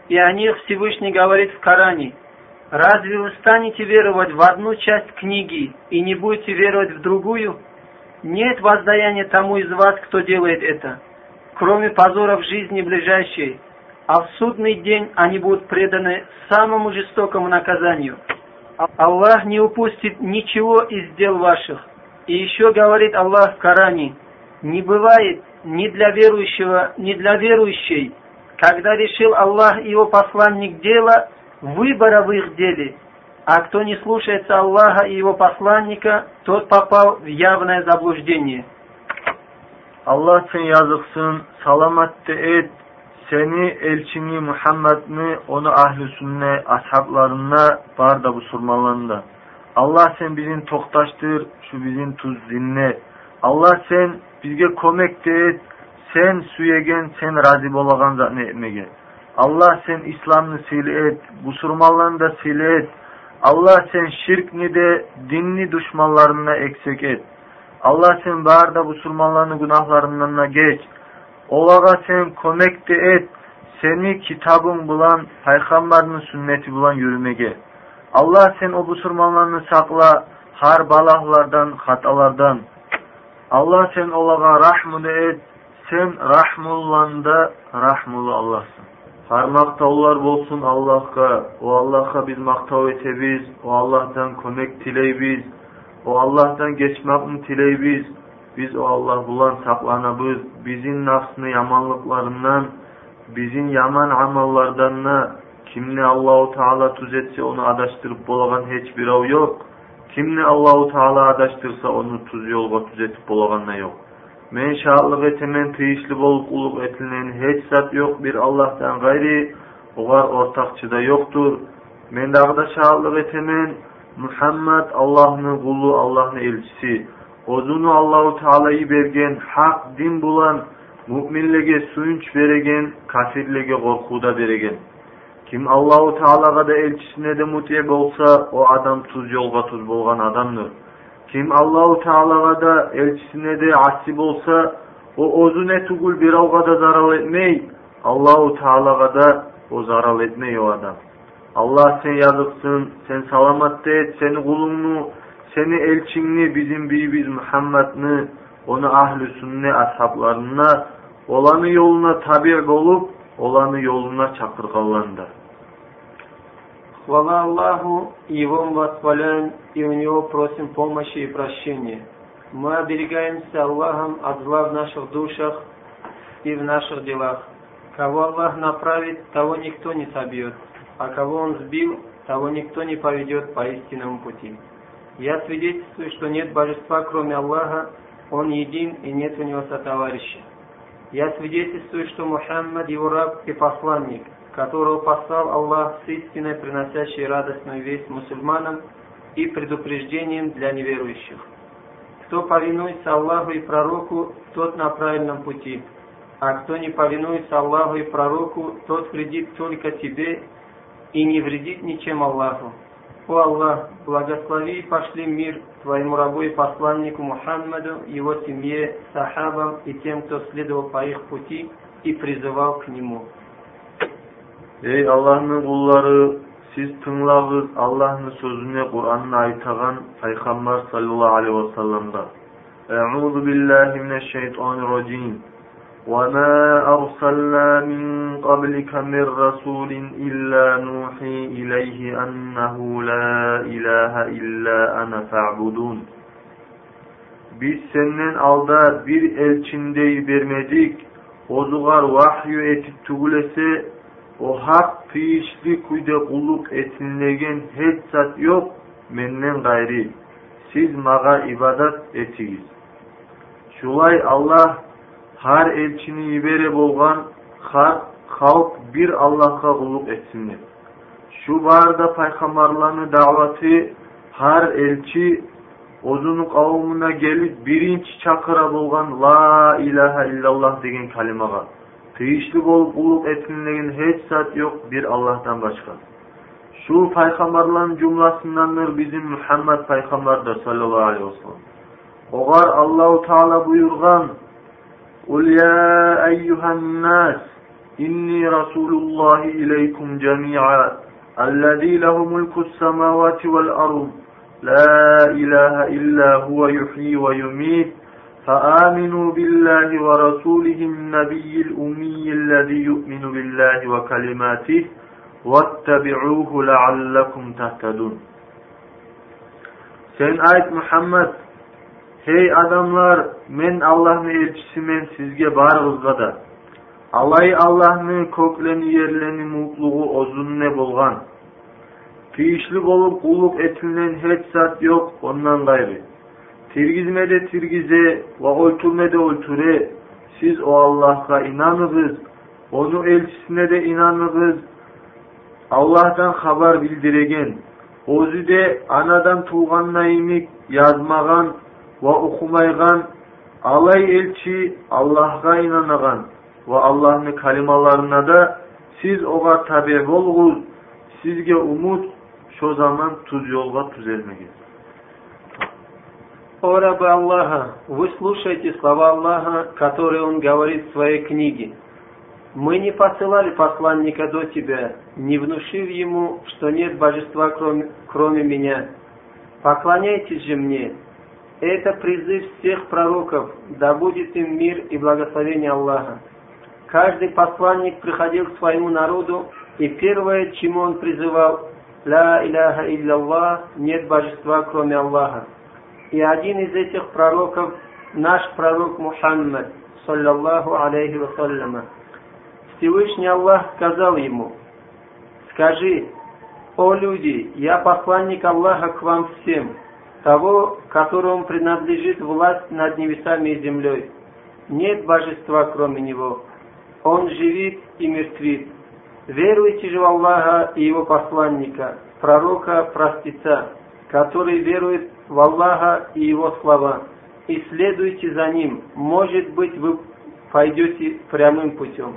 И о них Всевышний говорит в Коране, «Разве вы станете веровать в одну часть книги и не будете веровать в другую?» Нет воздаяния тому из вас, кто делает это, кроме позора в жизни ближайшей, а в судный день они будут преданы самому жестокому наказанию. Аллах не упустит ничего из дел ваших. И еще говорит Аллах в Коране, не бывает ни для верующего, ни для верующей, когда решил Аллах и его посланник дело, выбора в их деле. А кто не слушается Аллаха и его посланника, тот попал в явное заблуждение. Аллах yazıksın, salamat et, seni elçini Muhammed'ni onu ahli sünne ashablarına bar da bu surmalarında. Allah sen bizim toktaştır, şu bizim tuz dinle. Allah sen bizge komek de et, sen suyegen, sen razı bolagan zat etmege. Allah sen İslam'ını sil et, bu surmalarını da sil et. Allah sen şirkni de dinli düşmanlarına eksik et. Allah sen bağırda bu surmalarını günahlarından geç. Olaga sen kömek de et. Seni kitabın bulan, peygamberin sünneti bulan yürümege. Allah sen o busurmanlarını sakla, har balahlardan, hatalardan. Allah sen olaga rahmını et. Sen rahmullanda rahmulu Allah'sın. Har maqtovlar bo'lsin Allohga, u Allohga biz maqtov etamiz, u Allohdan ko'mak tilaymiz, u Allohdan kechmoqni tilaymiz. Biz o Allah bulan saqlanabız, bizin nafsini yamanlıklarından, bizin yaman amallardan ne, kimni Allahu Teala tüzetse onu adaştırıp bulagan hiç bir av yok. Kimni Allahu Teala adaştırsa onu tuz yolga tüzetip bulagan ne yok. Men şahatlık etemen tıyışlı bolup uluk etilen hiç zat yok bir Allah'tan gayri ogar ortakçıda yoktur. Men dağda şahatlık etemen Muhammed Allah'ın kulu, Allah'ın elçisi. Ozunu Allahu Teala'yı bergen, hak din bulan, müminlege suyunç beregen, kafirlege korkuda beregen. Kim Allahu Teala'ga da elçisine de muti bolsa, o adam tuz yolga tuz bolgan adamdır. Kim Allahu Teala'ga da elçisine de asip olsa, o ozune tugul bir avga da zaral etmey, Allahu Teala'ga da o zaral etmey o adam. Allah sen yazıksın, sen salamat et, seni kulunu, seni elçinni, bizim biz Muhammed'ni, onu ahl-i sünne ashablarına, olanı yoluna tabi olup, olanı yoluna çakırgalandı. Хвала Аллаху, Его мы восхваляем, и у Него просим помощи и прощения. Мы оберегаемся Аллахом от зла в наших душах и в наших делах. Кого Аллах направит, того никто не собьет а кого он сбил, того никто не поведет по истинному пути. Я свидетельствую, что нет божества, кроме Аллаха, Он един и нет у него сотоварища. Я свидетельствую, что Мухаммад его раб и посланник, которого послал Аллах с истиной, приносящей радостную весть мусульманам и предупреждением для неверующих. Кто повинуется Аллаху и пророку, тот на правильном пути, а кто не повинуется Аллаху и пророку, тот вредит только тебе и не вредит ничем Аллаху. О Аллах, благослови и пошли мир Твоему рабу и посланнику Мухаммаду, его семье, сахабам и тем, кто следовал по их пути и призывал к нему. Ey Allah'ın kulları, siz tınlağız Allah'ın sözüne Kur'an'ın aytagan Peygamber sallallahu aleyhi ve sellem'da. Euzu billahi mineşşeytanirracim. وما أرسلنا من قبلك من رسول إلا نوحي إليه أنه لا إله إلا أنا فاعبدون Biz senden alda bir elçindeyi vermedik. Ozugar vahyu etip tugulese o hak piyişli kuyda kulluk etinlegen hiç zat yok menden gayri. Siz maga ibadat etiyiz. Şulay Allah har elçini yibere bolgan har halk bir Allah'a kulluk etsinler. Şu barda peygamberlerini davatı har elçi ozunu kavmuna gelip birinci çakıra bolgan la ilahe illallah degen kalimaga tıyışlı bolup uluk etkinliğin hiç zat yok bir Allah'tan başka. Şu peygamberlerin cümlesindendir bizim Muhammed peygamber de sallallahu aleyhi ve sellem. Ogar Allahu Teala buyurgan قل يا أيها الناس إني رسول الله إليكم جميعا الذي له ملك السماوات والأرض لا إله إلا هو يحيي ويميت فآمنوا بالله ورسوله النبي الأمي الذي يؤمن بالله وكلماته واتبعوه لعلكم تهتدون Sen ayet Muhammed Hey adamlar, men Allah'ın elçisimen sizge barğızga da. Alay Allah'ın kökleni yerleni mutluğu ozun ne bolgan. Tiyişli bolup kulluk etilen hiç zat yok ondan gayrı. Tirgizmede tirgize ve oyturmede oyture. Siz o Allah'a inanınız. Onu elçisine de inanınız. Allah'tan haber bildiregen. Ozu de anadan tuğanna imik yazmagan ve okumaygan alay elçi Allah'a inanagan ve Allah'ın kalimalarına da siz oğa tabi bolğuz, sizge umut şu zaman tuz yolga düzelmegin. О рабы Аллаха, вы слушаете слова Аллаха, которые Он говорит в своей книге. Мы не посылали посланника до тебя, не внушив ему, что нет божества, кроме, кроме меня. Поклоняйтесь же мне. Это призыв всех пророков, да будет им мир и благословение Аллаха. Каждый посланник приходил к своему народу, и первое, чему он призывал, «Ла иляха илляллах, нет божества, кроме Аллаха». И один из этих пророков, наш пророк Мухаммад, саллаллаху алейхи вассаляма, Всевышний Аллах сказал ему, «Скажи, о люди, я посланник Аллаха к вам всем, того, которому принадлежит власть над небесами и землей. Нет божества, кроме Него. Он живит и мертвит. Веруйте же в Аллаха и Его посланника, пророка простеца, который верует в Аллаха и Его слова, и следуйте за Ним. Может быть, вы пойдете прямым путем.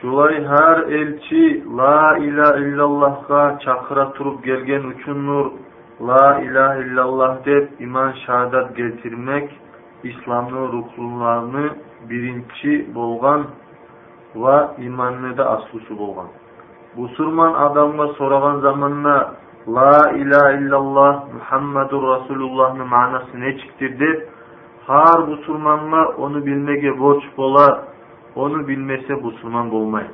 Şulay her elçi La ilahe illallah'a çakıra turup gelgen uçunur La ilahe illallah dep iman şahadat getirmek İslam'ın ruhlularını birinci bolgan ve imanını da aslısı bolgan. Bu surman adamga soragan zamanla La ilahe illallah Muhammedur Resulullah'ın manası ne çıktır dep har bu surmanla onu bilmege borç bola onu bilmese Müslüman olmay.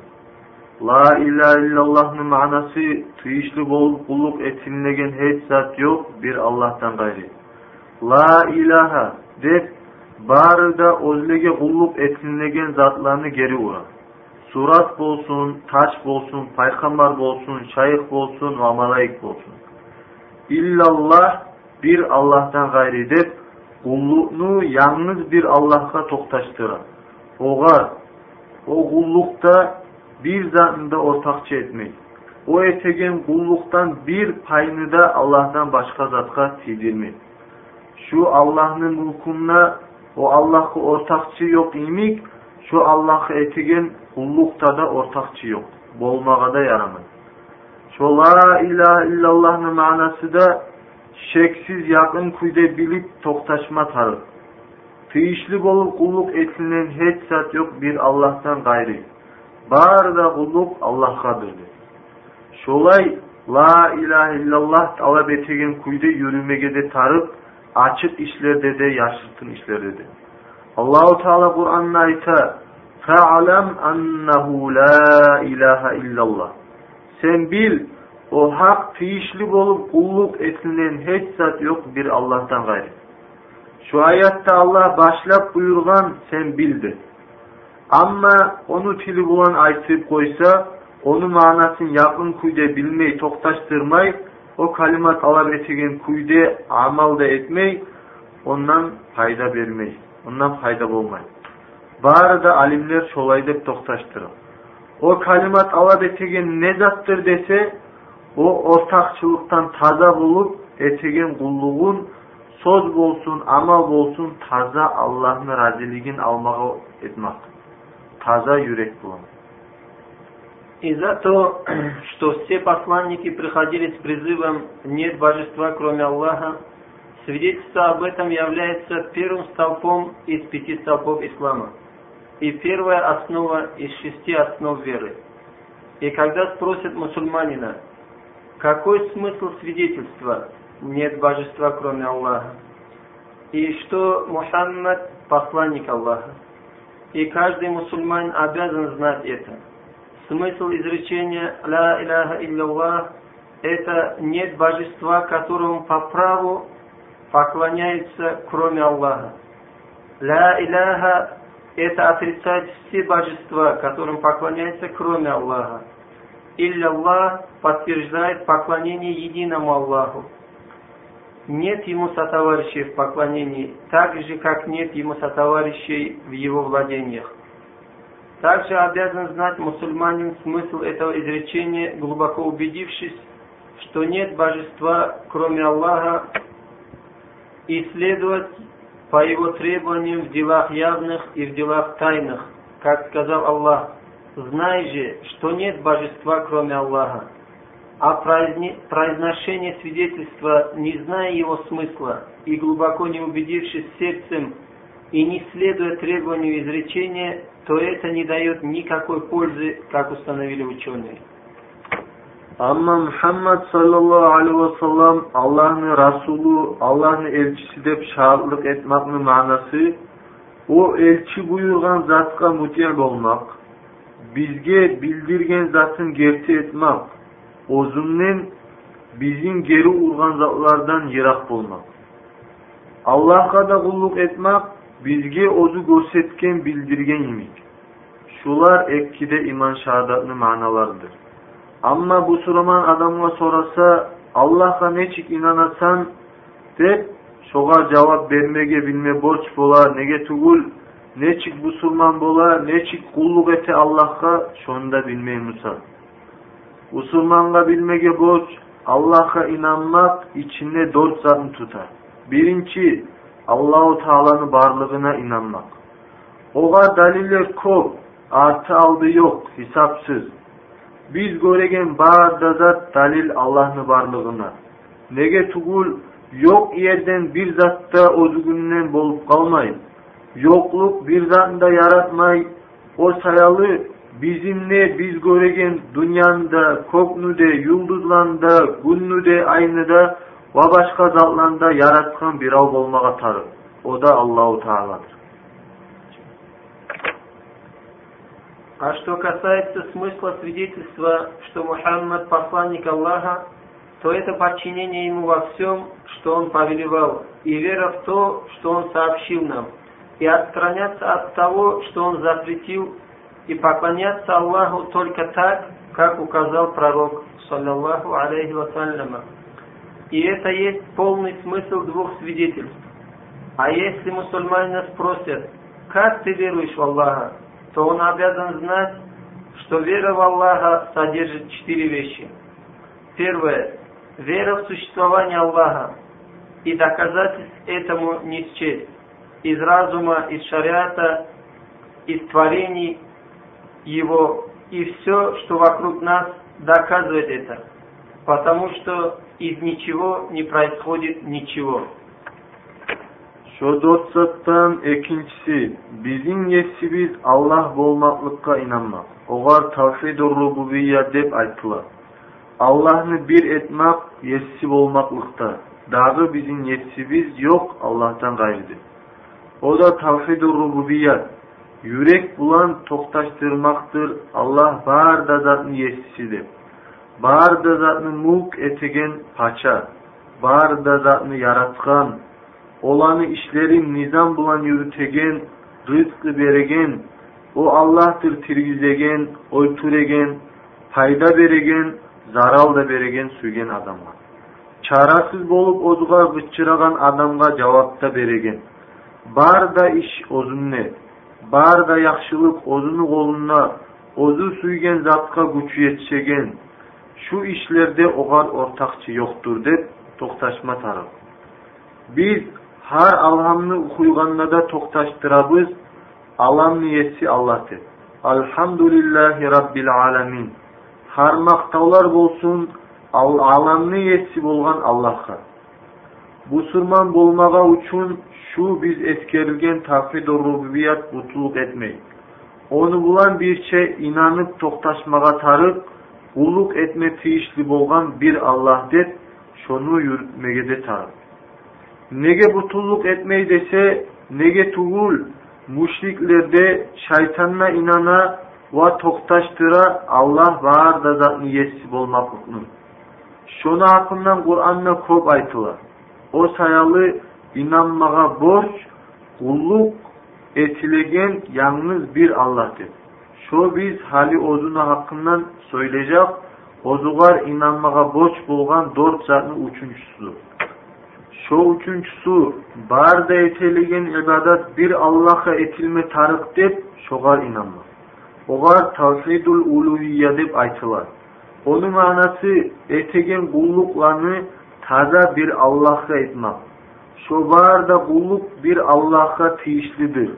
La ilahe illallah'ın manası tıyışlı bol kulluk etinlegen hiç zat yok bir Allah'tan gayri. La ilaha dep bari da özlege kulluk etinlegen zatlarını geri ura. surat bolsun, taç bolsun, payg'ambar bolsun, shayx bolsun, va bolsun. İllallah bir Allah'tan g'ayri deb g'ulluqni yalnız bir allohga to'xtashtirib o'g'a o kullukta bir zatında ortakçı etmek o etegen kulluktan bir payını da Allah'tan başka zatga tiydirmek Şu allohni mulkunna o Allah'ı ortakçı yok emik şu Allah'ı etigen kullukta da ortakçı yok. Bolmağa da yaramaz. Şu la ilahe illallah'ın manası da şeksiz yakın kuyda bilip toktaşma tarık. Tıyışlı bolup kulluk etinen hiç zat yok bir Allah'tan gayri. Bar da kulluk Allah'adır. Şolay La ilahe illallah talep etegen kuyda yürümege de tarıp açık işlerde de yaşırtın işlerde de. Allahu Teala Kur'an'da ayta Fe'alem ennehu la ilahe illallah. Sen bil o hak tiyişli bolup kulluk etinen hiç zat yok bir Allah'tan gayri. Şu ayette Allah başlap buyurgan sen bildi. Ama onu tili bulan aytıp koysa, onu manasın yakın kuyde bilmeyi toktaştırmay, o kalimat alab etigen kuyde amal da etmey, ondan fayda vermey, ondan fayda bulmay. Bari da alimler şolay dep toktaştırır. O kalimat alab etigen ne zattır dese, o ortakçılıktan taza bulup etigen kulluğun söz bolsun, amal bolsun, taza Allah'ın raziligin almağı etmek. Taza yürek bulan. И за то, что все посланники приходили с призывом «нет божества, кроме Аллаха», свидетельство об этом является первым столпом из пяти столпов ислама и первая основа из шести основ веры. И когда спросят мусульманина, какой смысл свидетельства нет божества, кроме Аллаха. И что Мухаммад – посланник Аллаха. И каждый мусульманин обязан знать это. Смысл изречения «Ла иляха илляллах» – это нет божества, которому по праву поклоняется, кроме Аллаха. Ля иляха – это отрицать все божества, которым поклоняется, кроме Аллаха. Илля Аллах подтверждает поклонение единому Аллаху. Нет ему сотоварищей в поклонении, так же, как нет ему сотоварищей в его владениях. Также обязан знать мусульманин смысл этого изречения, глубоко убедившись, что нет божества, кроме Аллаха, и следовать по его требованиям в делах явных и в делах тайных. Как сказал Аллах, знай же, что нет божества, кроме Аллаха. А произношение свидетельства, не зная его смысла и глубоко не убедившись сердцем и не следуя требованию изречения, то это не дает никакой пользы, как установили ученые. Амма Мухаммад саллаллаху алейхи ва Аллахның Аллаһны расулу, Аллаһны элчиси деп шаһлык этмакны маанасы о элчи буйурган затқа мутия болмак, бізге билдирген затын герти этмак, озуннен бизин гери урган затлардан ярак болмак. Аллаһка да кулдук этмак, бізге озу көрсеткен білдірген емек Шулар екіде иман шаадатны мааналардыр. Ama bu soruman adamga sorasa Allah'a nechik inanasan deb shoga javob bermege bilme borç bo'lar nega tugul nechik musulmon bo'la nechik qulluq ete allohga shonda bilmaymisan musulmonga bilmege borç allohga inanmak ichinde dört zatni tutar. Birinchi allohu taoloni borlig'ina inanmak. O'g'a dalillar ko'p arti aldi yo'q hisobsiz биз көреген баары зат далил аллахтын барлыгына неге түгүл, жок ерден бир затта өзүгүнөн болуп калмай жоклук бир затын да яратмай о саялы бизимне биз көреген дунияны да көкнү де юлдузларны да күннү де айны да ва башка затларны да яраткан бирөө болмага тарык о да аллаху тааладыр А что касается смысла свидетельства, что Мухаммад посланник Аллаха, то это подчинение ему во всем, что он повелевал, и вера в то, что он сообщил нам, и отстраняться от того, что он запретил, и поклоняться Аллаху только так, как указал пророк, саллаллаху алейхи вассаляма. И это есть полный смысл двух свидетельств. А если мусульманина спросят, как ты веруешь в Аллаха, то он обязан знать, что вера в Аллаха содержит четыре вещи. Первое. Вера в существование Аллаха и доказательств этому не счесть. Из разума, из шариата, из творений его и все, что вокруг нас, доказывает это. Потому что из ничего не происходит ничего. Şodotsattan ikincisi, bizim yesimiz Allah bolmaklıkka inanmak. Oğar tavhid-ur rububiyya dep aytılar. Allah'ını bir etmek yessi bolmaklıkta. Dağı bizim yesimiz yok Allah'tan gayrıdır. O da tavhid-ur rububiyya. Yürek bulan toktaştırmaktır. Allah bar da zatını yessisidir. Bar da zatını mulk etegen paça. Bar da zatını yaratkan, olanı işlerin nizam bulan yürütegen, rızkı beregen, o Allah'tır tirgizegen, oyturegen, payda beregen, zaral da beregen sügen adamga. Çarasız bolup ozga gıççıragan adamga cevapta beregen. Bar da iş ozunne, bar da yakşılık ozunu koluna, ozu suygen zatka güçü yetişegen, şu işlerde oğar ortakçı yoktur dep toktaşma taraf. Biz har alhamni o'qiyotganda to'xtashtiramiz alamni yetsi allohdir alhamdulillahi robbil alamin har maqtovlar bo'lsin alamni yetsi bo'lgan allohga musulmon bo'lmaga uchun shu biz eskerilgan tavhid rububiyat butluk etmeyin. Onu bulan bir şey inanıp to'xtashmaga tarıp, qulluq etme tiyishli bo'lgan bir Allah deb, shonu yurtmagada tarıp. Nega butulluq etmey dese nega tugul müşriklerde şeytanına inana va to'xtashtıra Allah var da zatni yetsi bo'lmoqlikni Şunu hakkından Kur'an'da kop aytılar. O sayalı inanmağa borç, kulluk etilegen yalnız bir Allah'tır. Şu biz hali ozuna hakkından söyleyecek, ozugar inanmağa borç bulgan dört zatın üçüncüsüdür shu uchinchisi barda etiligen ibadat bir allohga etilme tariq deb shog'ar inonma og'ar tavhidul uluviyya deb aytiladi uni ma'nosi etigen qulluqlarni taza bir allohga etmoq shu barda qulluq bir allohga tiyishlidir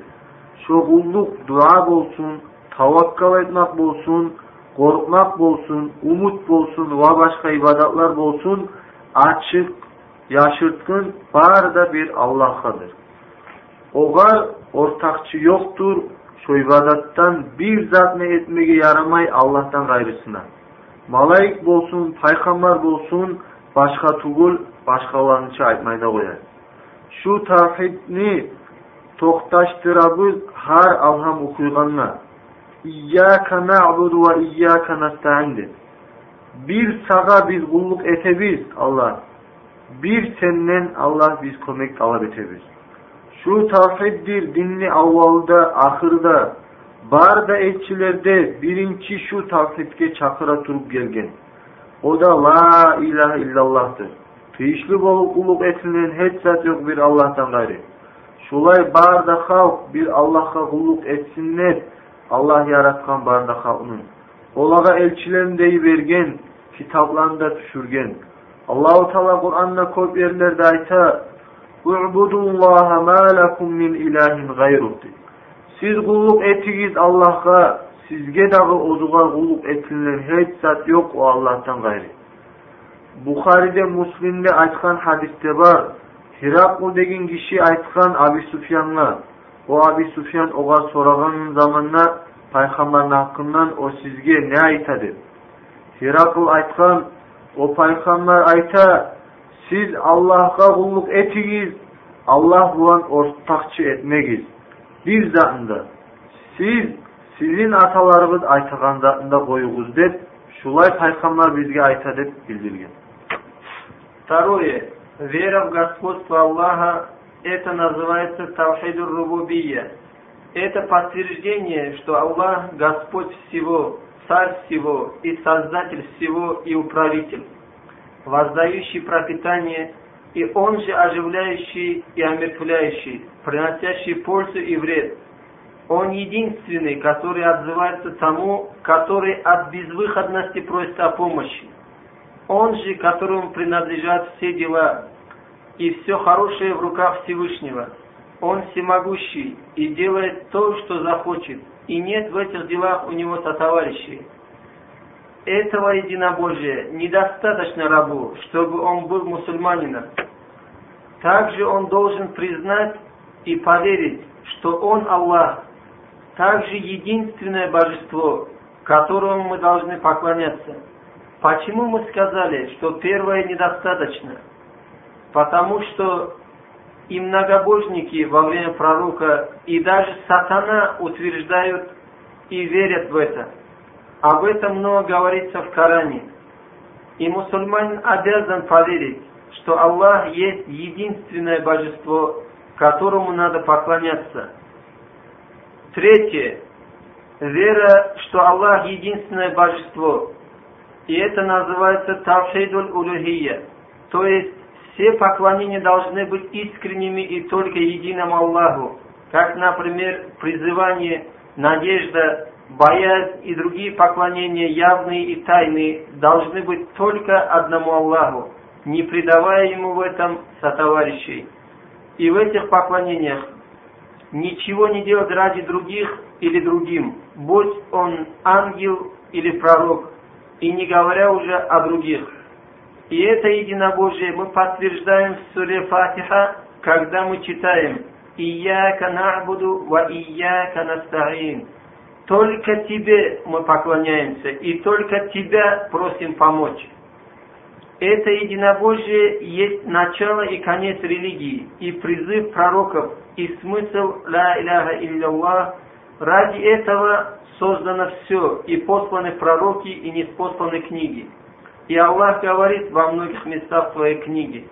shu qulluq duo bo'lsin tavakkal etmoq bo'lsin qo'rqmoq bo'lsin umid bo'lsin va boshqa ibodatlar bo'lsin ochiq yaşırtın var da bir Allah'adır. O var ortakçı yoktur. Şu ibadattan bir zat ne etmeye yaramay Allah'tan gayrısına. Malayık bolsun, paygambar bolsun, başka tugul, başka başkalarınca aytmayda koyar. Şu tavhidni to'xtashtirabuz har avham o'qiyganlar iyyaka na'budu va iyyaka nasta'in bir sag'a biz qulluq etabiz Alloh bir senden Allah biz kömek talep etebiz. Şu tavhiddir dinli avvalda, ahırda, bar da elçilerde birinci şu tavhidge çakıra turup gelgen. O da la ilahe illallah'tır. Tıyışlı bolup kulluk etilen hiç zat yok bir Allah'tan gayri. Şulay barda halk bir Allah'a kulluk etsinler. Allah yaratkan barda halkının. Olaga elçilerini deyivergen, kitaplarında düşürgen. Allahu Teala Kur'an'da koyup yerlerde ayta U'budullaha ma lekum min ilahin gayruh Siz kulluk etigiz Allah'a, sizge dağı ozuğa kulluk etinler hiç zat yok o Allah'tan gayri. Bukhari'de, Muslim'de aytkan hadiste var. Hirakul degen kişi aytkan Abi Sufyan'a. O Abi Sufyan oğa soragan zamanla paygambarın hakkından o sizge ne aytadı? Hirakul aytkan o paygambar ayta siz Allah'a kulluk etigiz, Allah bulan ortakçı etmegiz. Bir zatında siz sizin atalarınız aytagan zatında koyuguz dep, şulay paygambar bizge ayta dep bildirgen. Второе. Вера в господство Аллаха, это называется Тавхидур Рубубия. Это подтверждение, что Аллах Господь всего, Царь всего и Создатель всего и Управитель, воздающий пропитание, и Он же оживляющий и омертвляющий, приносящий пользу и вред. Он единственный, который отзывается тому, который от безвыходности просит о помощи. Он же, которому принадлежат все дела, и все хорошее в руках Всевышнего. Он всемогущий и делает то, что захочет, и нет в этих делах у него сотоварищей. Этого единобожия недостаточно рабу, чтобы он был мусульманином. Также он должен признать и поверить, что он Аллах, также единственное божество, которому мы должны поклоняться. Почему мы сказали, что первое недостаточно? Потому что и многобожники во время пророка, и даже сатана утверждают и верят в это. Об этом много говорится в Коране. И мусульманин обязан поверить, что Аллах есть единственное божество, которому надо поклоняться. Третье. Вера, что Аллах единственное божество, и это называется тавшейдуль улухия. То есть все поклонения должны быть искренними и только единому Аллаху. Как, например, призывание, надежда, боязнь и другие поклонения, явные и тайные, должны быть только одному Аллаху, не предавая ему в этом сотоварищей. И в этих поклонениях ничего не делать ради других или другим, будь он ангел или пророк, и не говоря уже о других. И это единобожие мы подтверждаем в суре Фатиха, когда мы читаем «Ияка нa'буду ва ияка настаин». Только Тебе мы поклоняемся, и только Тебя просим помочь. Это единобожие есть начало и конец религии, и призыв пророков, и смысл «Ла иляха илляллах». Ради этого создано все, и посланы пророки, и не посланы книги. И Аллах говорит во многих местах своей книги,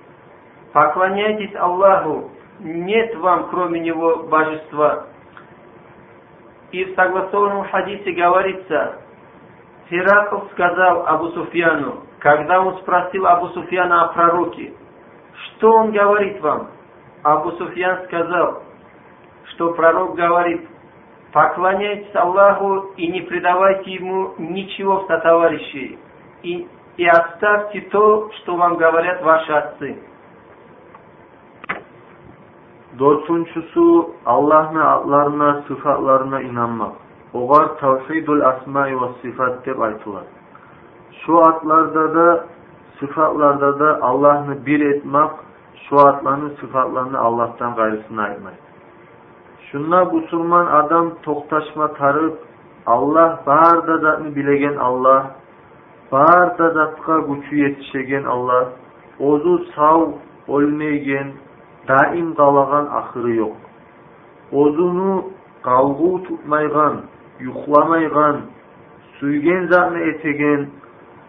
поклоняйтесь Аллаху, нет вам кроме Него божества. И в согласованном хадисе говорится, Херакл сказал Абу Суфьяну, когда он спросил Абу Суфьяна о пророке, что он говорит вам? Абу Суфьян сказал, что пророк говорит, поклоняйтесь Аллаху и не предавайте ему ничего в сотоварищей, и, и оставьте то, что вам говорят ваши отцы. Dördüncüsü Allah'ın adlarına, sıfatlarına inanmak. Oğar tevhidul asma ve sıfat deb aytılar. Şu atlarda da, sıfatlarda da Allah'ını bir etmek, şu atlarının sıfatlarını Allah'tan gayrısına aytmayın. Şunla Müslüman adam toktaşma tarıp, Allah barda zatını bilegen Allah, барда затқа күчү етішеген алла озу сау өлмөйген дайым қалаған ақыры жоқ озуну қалғу тұтмайған ұйықламайған сүйген затны этеген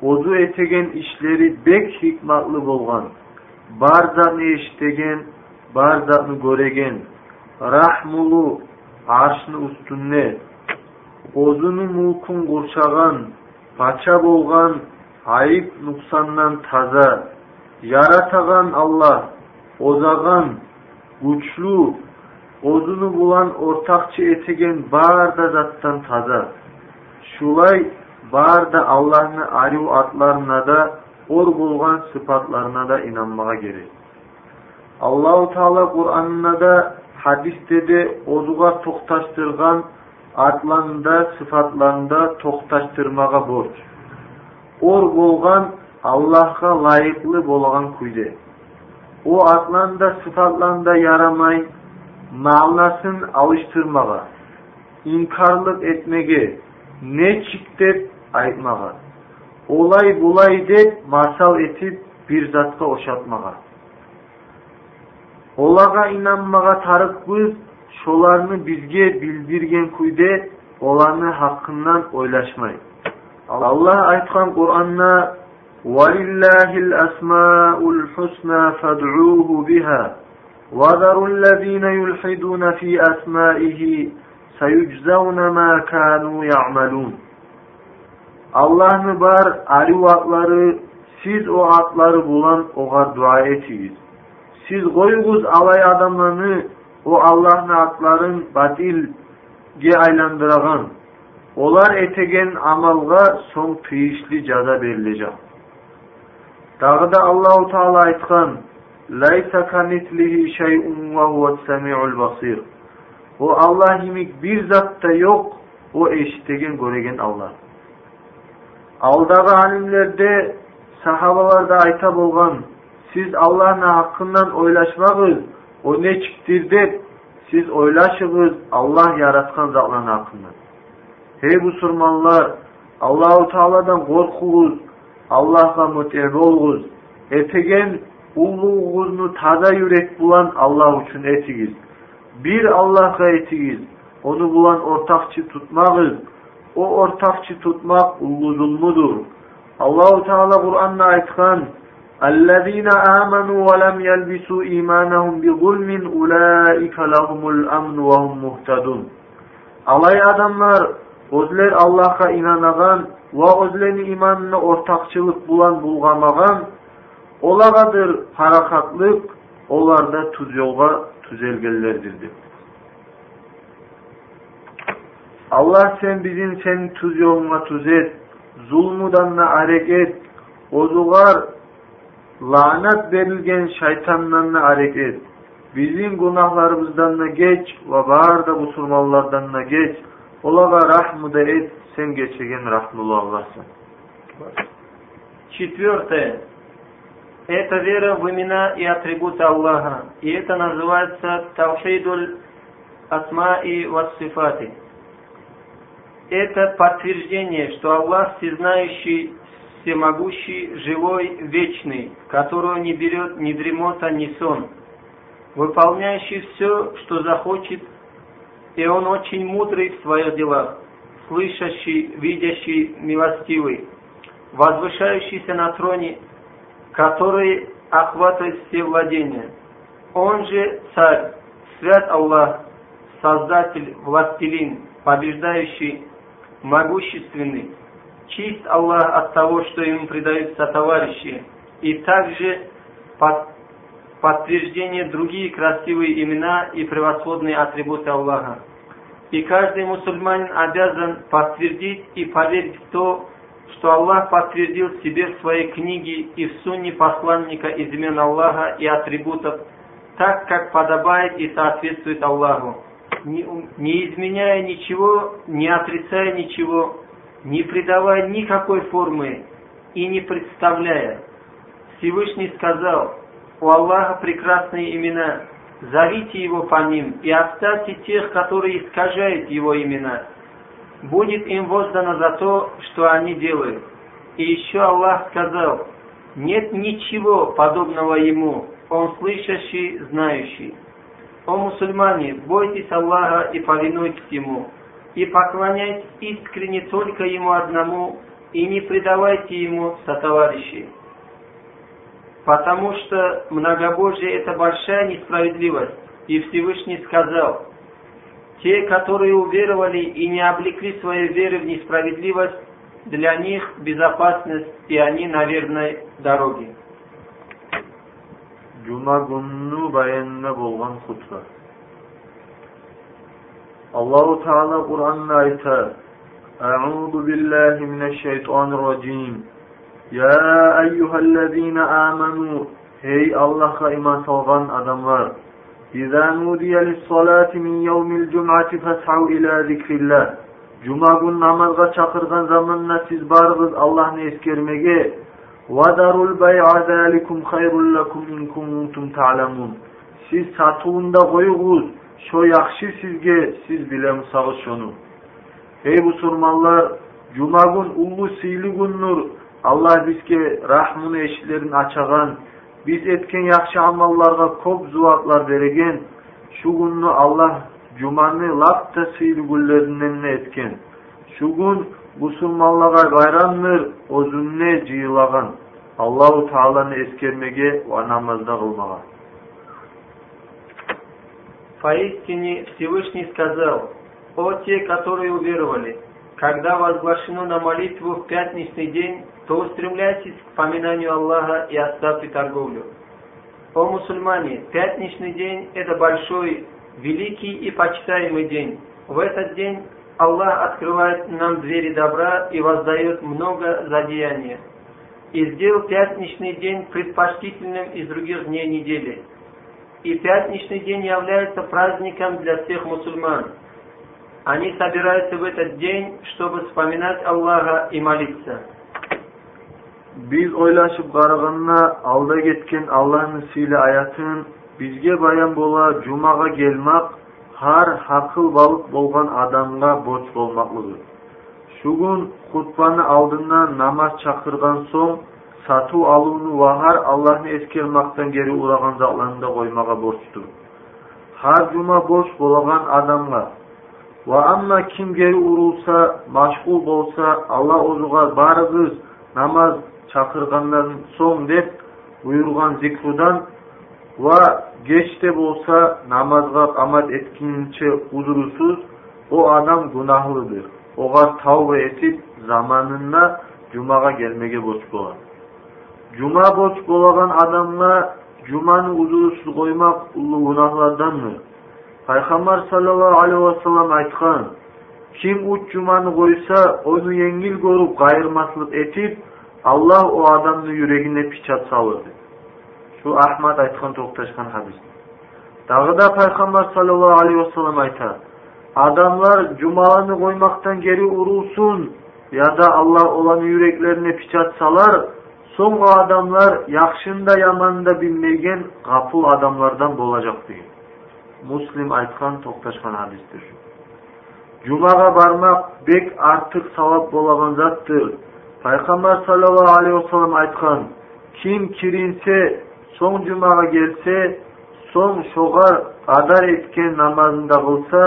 озу этеген ішлері бек хикматлы болған бар затны ештеген бар затны көреген рахмулу аршыны үстіне озуну мулкун қоршаған пача болгон айып нуксандан таза яратаган аллах озаган күчлүү озуну булан ортакчы этеген баарда заттан таза шулай баарда аллахны аруу атларына да ор болгон сыпатларына да инанмага керек аллаху таала куранына да хадисте де озуга токташтырган Атланда, sıfatlarında тоқташтырмаға borç. Ор болған Аллахқа лайықлы болған күйде. О атланда sıfatlarında ярамай, мағынасын алыштырмаға, инкарлық етмеге, не чик деп айтмаға. Олай бұлай деп масал етіп бір затқа ошатмаға. Оларға инанмаға тарық көз şolarını bizge bildirgen kuyde, olanı hakkından oylaşmay. Allah aytkan Kur'an'na ولله الأسماء الحسنى فادعوه بها وذروا الذين يلحدون في أسمائه سيجزون ما كانوا يعملون Allah'ını bar arı atları siz o atları bulan oğa dua etiniz. Siz koyunuz alay adamlarını o Allah naatların batil batilge aylandıran, olar etegen amalga son kıyışlı cada verilecek. Dağda Allahu Teala aytkan, "Laysa kanitlihi şey'un ve huves semiul basir." O Allah himik bir zatta yok, o eşitegen göregen Allah. Aldağı alimlerde sahabalarda ayta bolgan, siz Allah'ın hakkından oylaşmağız, o ne çıktırdı? Siz oylaşınız Allah yaratkan zatların hakkında. Hey Müslümanlar, Allahu Teala'dan korkunuz, Allah'a mutevi olunuz. Etegen ulluğunuzu tada yürek bulan Allah için etigiz. Bir Allah'a etigiz. Onu bulan ortakçı tutmağız. O ortakçı tutmak ullu zulmudur. Allahu Teala Kur'an'la aytkan, اَلَّذ۪ينَ آمَنُوا وَلَمْ يَلْبِسُوا اِيمَانَهُمْ بِظُلْمٍ اُولَٰئِكَ لَهُمُ الْأَمْنُ وَهُمْ مُهْتَدُونَ Alay adamlar, özler Allah'a inanagan, va o'zlarini iymonini o'rtoqchilik bilan bulg'amagan olagadir harakatlik ularda tuz yo'lga tuzelgenlerdir deb Allah sen bizim sen tuz yoluna tuz et zulmudanna arek et ozugar lanat verilgen şeytanlarına arek et bizim günahlarımızdan da geç ve bağır da musulmanlardan da geç olaga rahmı et sen geçegen rahmullu Allah'sın. Четвертое. Это вера в имена и атрибуты Аллаха. И это называется Тавхидуль Асма и Вассифати. Это подтверждение, что Аллах всезнающий, всемогущий, живой, вечный, которого не берет ни дремота, ни сон, выполняющий все, что захочет, и Он очень мудрый в своих делах слышащий, видящий, милостивый. возвышающийся на троне, который охватывает все владения. Он же царь, свят Аллах, создатель, властелин, побеждающий, могущественный. Чист Аллах от того, что ему предаются товарищи. И также под подтверждение другие красивые имена и превосходные атрибуты Аллаха. И каждый мусульманин обязан подтвердить и поверить в то, что Аллах подтвердил себе в своей книге и в сунне посланника из имен Аллаха и атрибутов, так, как подобает и соответствует Аллаху, не, не изменяя ничего, не отрицая ничего, не придавая никакой формы и не представляя. Всевышний сказал, у Аллаха прекрасные имена, зовите его по ним и оставьте тех, которые искажают его имена – будет им воздано за то, что они делают. И еще Аллах сказал, нет ничего подобного Ему, Он слышащий, знающий. О мусульмане, бойтесь Аллаха и повинуйтесь Ему, и поклоняйтесь искренне только Ему одному, и не предавайте Ему сотоварищей. Потому что многобожие – это большая несправедливость, и Всевышний сказал – те, которые уверовали и не облекли своей веры в несправедливость, для них безопасность, и они на верной дороге. Cuma gününü bayanına bolgan hutba. Allahu Teala Kur'an'da aytar. Euzu billahi mineşşeytanirracim. Ya eyyühellezine amenu. Hey Allah'a iman salgan adamlar. نودي للصلاة من يوم الجمعة فاسعوا إلى ذكر الله Cuma gün namazga çakırgan zamanla siz barıgız Allah'ını eskermege. وَذَرُوا الْبَيْعَ ذَٰلِكُمْ خَيْرٌ لَكُمْ اِنْ كُنْتُمْ تَعْلَمُونَ Siz satuğunda koyuğuz, шо яхшы сизге сиз билем шону эй мусулманлар жума күн улуу сыйлуу күннур, алла бизге рахмын эшиктерин ачаган биз эткен яхшы амалларга көп зубатлар береген, şu gününü Allah cumanı latta sıyır güllerinden ne etken. Şu gün musulmanlığa bayramdır, o zünne cıyılağın. Allahu Поистине Всевышний сказал, «О те, которые уверовали, когда возглашено на молитву в пятничный день, то устремляйтесь к поминанию Аллаха и оставьте торговлю. О мусульмане, пятничный день – это большой, великий и почитаемый день. В этот день Аллах открывает нам двери добра и воздает много за деяния. И сделал пятничный день предпочтительным из других дней недели. И пятничный день является праздником для всех мусульман. Они собираются в этот день, чтобы вспоминать Аллаха и молиться. biz o'ylashib qaraganna alda ketgan allohni siyli oyatın bizga bayon bo'la jumaga kelmoq har haqil baliq bo'lgan odamga borch bo'lmoqligi shu kun xutbani namoz chaqirgan so'ng сату алуыны вағар алланы еске алмақтан кері ураған жағларында қоймаға борышты хар жұма бос болған адамға Ва амма ким кері урылса машғұл болса алла ұзуға барыңыз намаз шақырғаннан соң деп бұйырған зикрудан Ва кеште болса намазға амад еткенше ұзырусыз о адам күнәһлыдыр оға тәуба етіп заманына жұмаға келмеге борыш Cuma borç kolagan adamla Cuma'nı uzun koymak ulu günahlardanmı? Peygamber sallallahu aleyhi ve sellem aytkan, kim uç Cuma'nı koysa onu yengil görüp gayırmaslık etip, Allah o adamın yüreğine piçat salırdı. Şu Ahmet aytkan toktaşkan hadis. Dağı da Peygamber sallallahu aleyhi ve sellem aytar, adamlar Cuma'nı koymaktan geri urulsun ya da Allah olanı yüreklerine piçat salar, Соңғы адамлар яқшында яманда білмеген ғапыл адамлардан болажақ деген. Муслим айтқан тоқташқан хадистер. Жұмаға бармақ бек артық сауап болаған затты. Пайғамбар саллаллаху алейхи вассалам айтқан: кім киринсе, соң жұмаға келсе, соң шоғар адар еткен намазында қылса,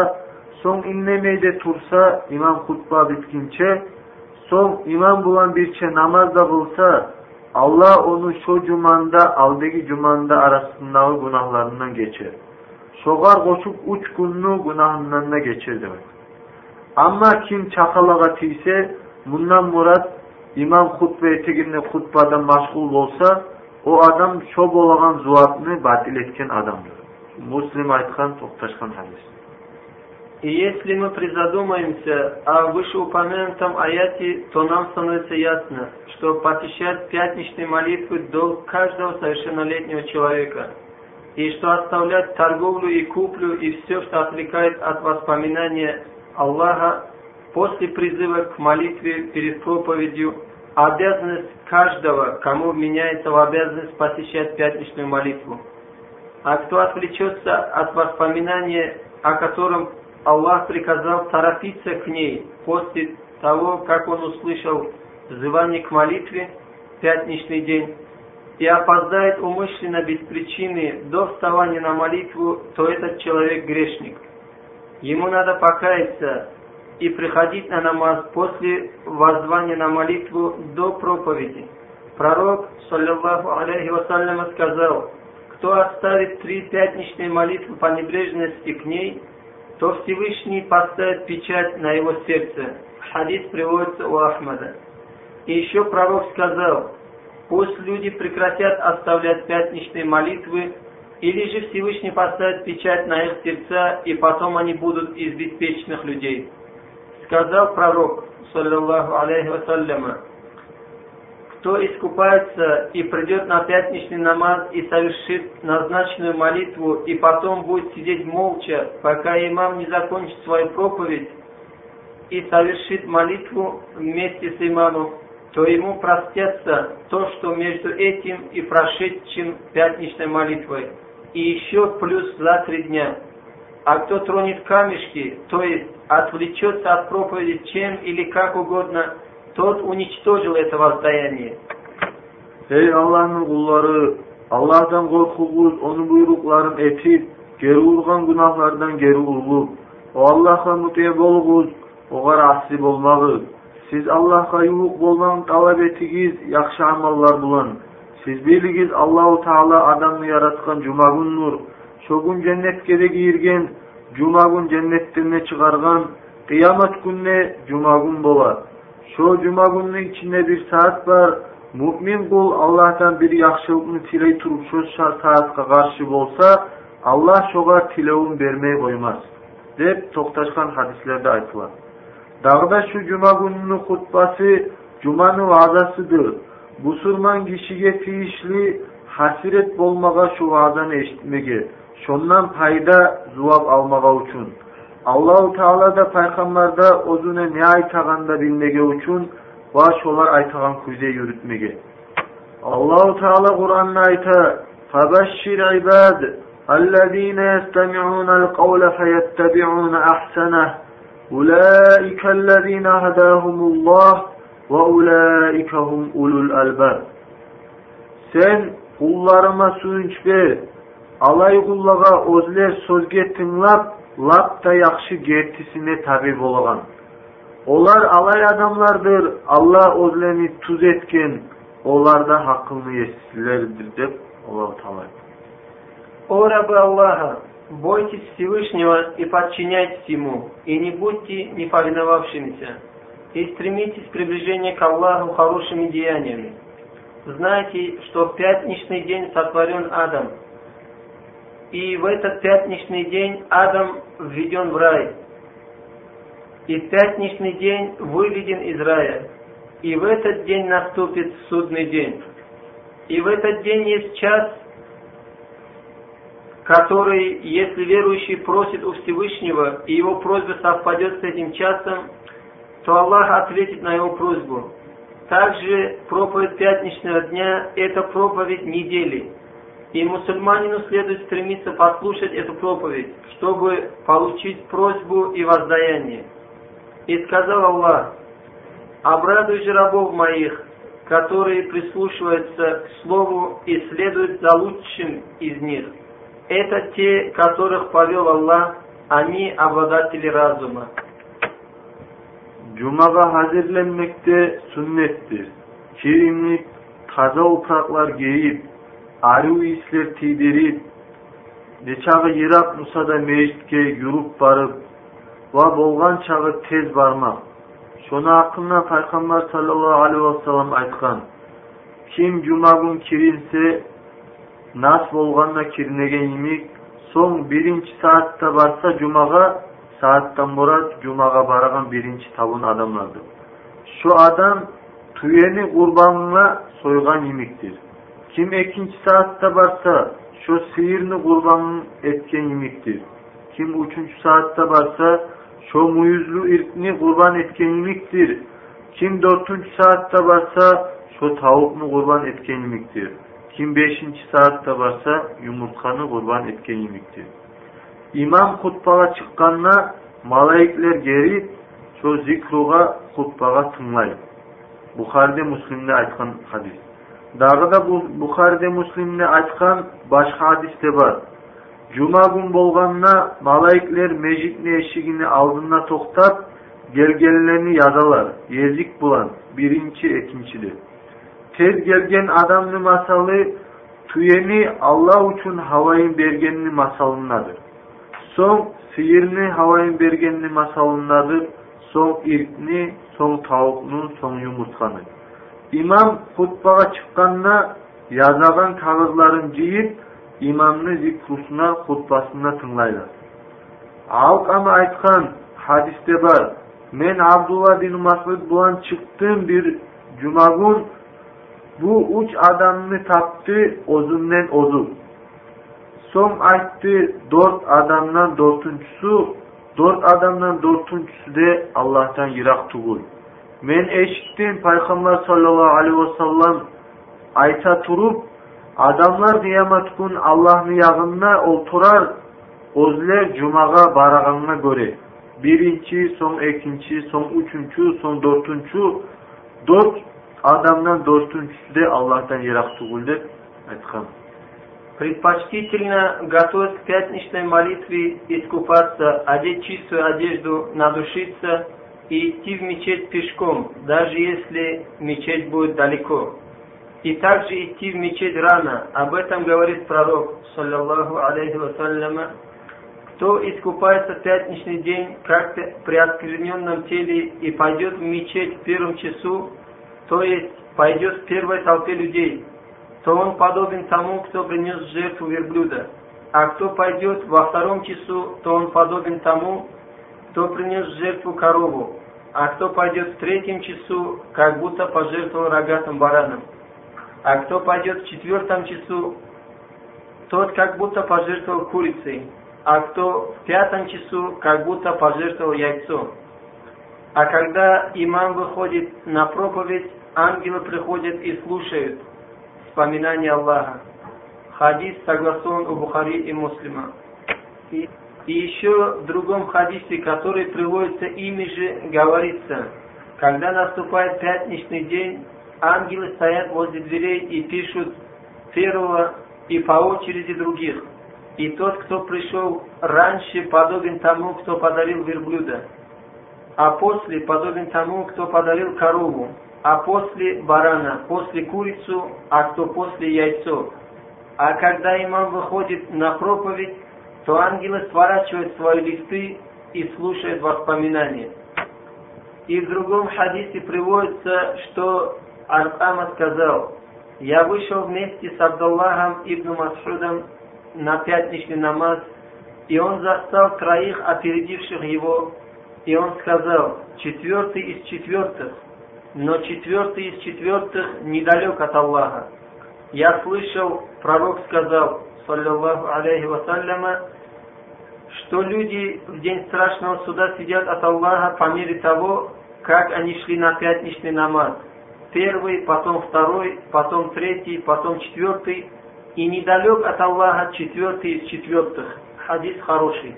соң иннемейде тұрса, имам хутба біткенше, соң имам бұлан бірше намазда қылса, Allah onu şu cumanda, aldaki cumanda arasındaki günahlarından geçer. Şogar koşup uç günlü günahından da geçer demek. Ama kim çakalaga tiyse, bundan murat imam hutbe eteginde hutbada maşgul olsa, o adam şo bolagan zuatını batil etken adamdır. Muslim айтқан, тоқташқан hadis. И если мы призадумаемся о вышеупомянутом аяте, то нам становится ясно, что посещать пятничные молитвы долг каждого совершеннолетнего человека, и что оставлять торговлю и куплю и все, что отвлекает от воспоминания Аллаха после призыва к молитве перед проповедью, обязанность каждого, кому вменяется в обязанность посещать пятничную молитву. А кто отвлечется от воспоминания, о котором Аллах приказал торопиться к ней после того, как он услышал взывание к молитве пятничный день, и опоздает умышленно без причины до вставания на молитву, то этот человек грешник. Ему надо покаяться и приходить на намаз после воззвания на молитву до проповеди. Пророк, саллиллаху алейхи вассаляма, сказал, кто оставит три пятничные молитвы по небрежности к ней – то Всевышний поставит печать на его сердце. Хадис приводится у Ахмада. И еще пророк сказал, пусть люди прекратят оставлять пятничные молитвы, или же Всевышний поставит печать на их сердца, и потом они будут из беспечных людей. Сказал пророк, саллиллаху алейхи вассаляма, кто искупается и придет на пятничный намаз и совершит назначенную молитву, и потом будет сидеть молча, пока имам не закончит свою проповедь и совершит молитву вместе с имамом, то ему простятся то, что между этим и прошедшим пятничной молитвой, и еще плюс за три дня. А кто тронет камешки, то есть отвлечется от проповеди чем или как угодно – тот уничтожил это воздаяние эй алланын улары аллахтан коркугуз ону буйрукларын этип кери урган гuнohlардан кери ууп аллаха болмагыз. Сиз аллахка юбук болгон талап тааэтииз жакшы амаллар бан сиз билгиз аллаху таала адамды жараткан жума күн нур. Шо күн ген жума күн жаннеттен да чыгарган кыямат күнүнө жума күн болот Şu gününün içinde bir saat var. Mümin kul Allah'tan bir yaxşılıkını tiley turup şu saatga karşı bolsa, Allah şoga tilewin bermey koymaz. Dep toktaşkan hadislerde aytılar. Dağda şu cuma gününün hutbası cumanın vaazasıdır. Busurman kişiye tiyişli hasiret bolmaga şu vaazanı eşitmege. Şondan payda zuvap almaga uçun. Allahu Teala da paygambarda özüne ne aytaganda bilmege uchun va şolar aytagan kuze yürütmege. Allahu Teala Kur'an'da ayta: "Fabashshir ibad الذين يستمعون القول فيتبعون أحسنه أولئك الذين هداهم الله وأولئك هم أولو الألباب Sen kullarıma suyunç ver. Alay kullaga özler sözge tınlap лапта яхшы гертисине таби болгон. Олар алай адамлардыр, Алла өзлени туз эткен, оларда хакылны эстилердир деп Аллах Таала. О рабы Аллаха, бойтесь Всевышнего и подчиняйтесь Ему, и не будьте неповиновавшимися, и стремитесь к к Аллаху хорошими деяниями. Знайте, что в пятничный день сотворен Адам – и в этот пятничный день Адам введен в рай. И пятничный день выведен из рая. И в этот день наступит судный день. И в этот день есть час, который, если верующий просит у Всевышнего, и его просьба совпадет с этим часом, то Аллах ответит на его просьбу. Также проповедь пятничного дня – это проповедь недели – и мусульманину следует стремиться послушать эту проповедь, чтобы получить просьбу и воздаяние. И сказал Аллах, обрадуй же рабов моих, которые прислушиваются к слову и следуют за лучшим из них. Это те, которых повел Аллах, они обладатели разума. Cumaga hazırlanmakta sünnettir. Kirinip, taza upraklar giyip, arı isler tidirip, Нечагы Ирак Мусада мешітке юруп барып, ва болгон чагы тез бармак. Шону акырынан пайгамбар саллаллаху алейхи вассалам айткан. Ким жума күн киринсе, нас болгонда кирнеген имик, соң биринчи саатта барса жумага, сааттан мурат жумага барган биринчи табын адамдардыр. Şu адам түйени курбанына сойган имиктир. Kim ikinci saatte varsa şu sihirini kurbanın etken yemektir. Kim üçüncü saatte varsa şu muyuzlu irkini kurban etken yemektir. Kim dördüncü saatte varsa şu tavukunu kurban etken yemektir. Kim beşinci saatte varsa yumurtkanı kurban etken yemektir. İmam kutbala çıkkanına malayikler geri şu zikruğa kutbağa tınlayın. Bukhari'de Müslim'de aytkan hadis. дагы да бул бухариде муслимде айткан башка хадисте бар жума күн болгонуна малайиклер межиттин эшигинин алдына токтоп келгенлерни язалар эзик булан биринчи экинчиде тез келген адамдын масалы түйени алла үчүн хабайын бергенинин масалынадыр соң сыйырны хабайын бергенинин масалынадыр соң иркни соң табукнун соң юмуртканы İmam hutbağa çıqqanda yazılgan kağızların jiyip imamni zikrusuna hutbasına tinglaydi alq ama aytgan hadisde bar men abdullah bin masud bilan çıktım bir cumagun bu üç adamni taptı ozundan ozu soň aytdy dört adamdan dörtünçüsü dört adamdan dörtünçüsü de Allah'tan yırak tugul. мен eshitdim payg'ambar sollallohu алейхи vasallam айта туруп адамлар қиямат күн аллахның ягына олтурар өзлер жумага барганына көре биринчи соң экинчи соң үчүнчү соң төртүнчү төрт адамдан төртүнчүсүдө аллахтан ыйрак тугул деп айткан предпочтительно готовясь к пятничной молитве искупаться одеть чистую одежду надушиться и идти в мечеть пешком, даже если мечеть будет далеко. И также идти в мечеть рано. Об этом говорит пророк, саллаллаху алейхи вассаляма. Кто искупается в пятничный день, как при оскверненном теле, и пойдет в мечеть в первом часу, то есть пойдет в первой толпе людей, то он подобен тому, кто принес жертву верблюда. А кто пойдет во втором часу, то он подобен тому, кто принес жертву корову, а кто пойдет в третьем часу, как будто пожертвовал рогатым бараном. А кто пойдет в четвертом часу, тот как будто пожертвовал курицей, а кто в пятом часу, как будто пожертвовал яйцом. А когда имам выходит на проповедь, ангелы приходят и слушают вспоминания Аллаха. Хадис согласован у Бухари и Муслима. И еще в другом хадисе, который приводится ими же, говорится, когда наступает пятничный день, ангелы стоят возле дверей и пишут первого и по очереди других. И тот, кто пришел раньше, подобен тому, кто подарил верблюда, а после подобен тому, кто подарил корову, а после барана, после курицу, а кто после яйцо. А когда имам выходит на проповедь, то ангелы сворачивают свои листы и слушают воспоминания. И в другом хадисе приводится, что Аркама сказал, «Я вышел вместе с Абдуллахом ибн Масхудом на пятничный намаз, и он застал троих опередивших его, и он сказал, четвертый из четвертых, но четвертый из четвертых недалек от Аллаха. Я слышал, пророк сказал, саллиллаху алейхи вассаляма, что люди в день страшного суда сидят от Аллаха по мере того, как они шли на пятничный намаз. Первый, потом второй, потом третий, потом четвертый. И недалек от Аллаха четвертый из четвертых. Хадис хороший.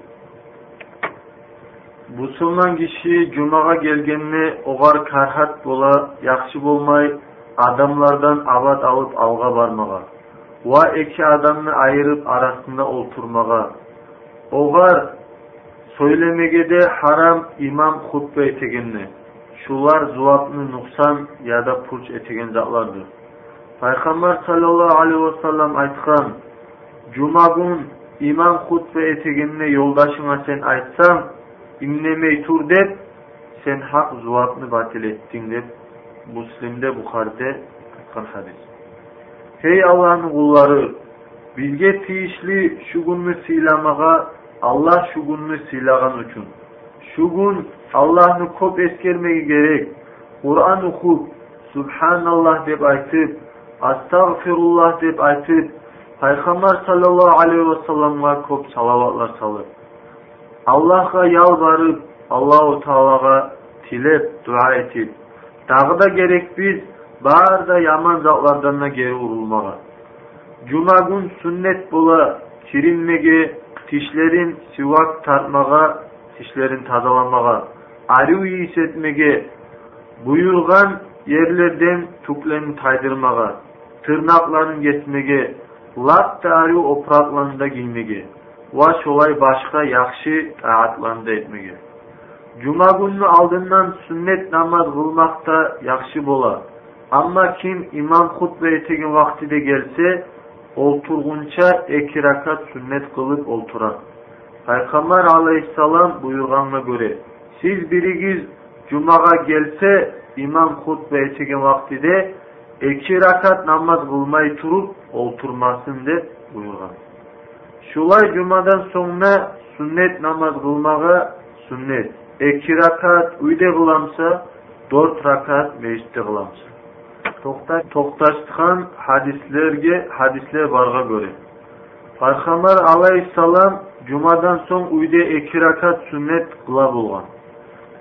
Musulman kişi cumaga gelgenine ogar karhat bola, yaxşı bolmay, adamlardan abad alıp alga barmaga. Va iki adamını ayırıp arasında olturmaga. Оғар сөйлемегеде харам имам хутба етегенне. Zuvapны nuksan ya da purç etegen zatlardır. Peygamber sallallahu aleyhi ve sellem aytkan, Cuma gün imam hutbe etegenine yoldaşına sen aytsan, inlemey tur dep, sen hak zuvapны batil ettin dep, Müslim'de Bukhari'de aytkan hadis. Hey Allah'ın kulları, bizge tiyişli şu Allah şu gününü silahın için. Şu gün Allah'ını kop eskermeyi gerek. Kur'an oku, Subhanallah deyip aytıp, Astagfirullah deyip aytıp, Peygamber sallallahu aleyhi ve sellem'e kop salavatlar salıp, Allah'a yalvarıp, Allah-u tilep, dua etip, Dağı da gerek biz, bağır da yaman zatlardan da geri vurulmağa. Cuma gün sünnet bula, kirinmege, тишлерин сивак тартмага тишлерин тазаланмага ари уйисетмеге буюлган жерлерден туклен тайдырмага тырнакларын кесмеге лат тари опракланда кийнмеге ва шолай башка жакшы таатланда этмеге жума күнүнүн алдынан сүннөт намаз кылмакта жакшы болот амма кім имам хутба этеген вактиде келсе olturgunça iki rakat sünnet kılıp olturar. Peygamber aleyhisselam buyurganına göre, siz birigiz cumaga gelse, imam hutbe etegen vaktide iki rakat namaz kılmay turup olturmasın dep buyurgan. Şulay cumadan sonra sünnet namaz kılmaga sünnet. İki rakat uyde kılamsa, dört rakat mecliste kılamsa. тоқтатқан хадистерге хадислер барға көре пайғамбар алейхисалам жұмадан соң үйде екі ракат сүннет қыла болған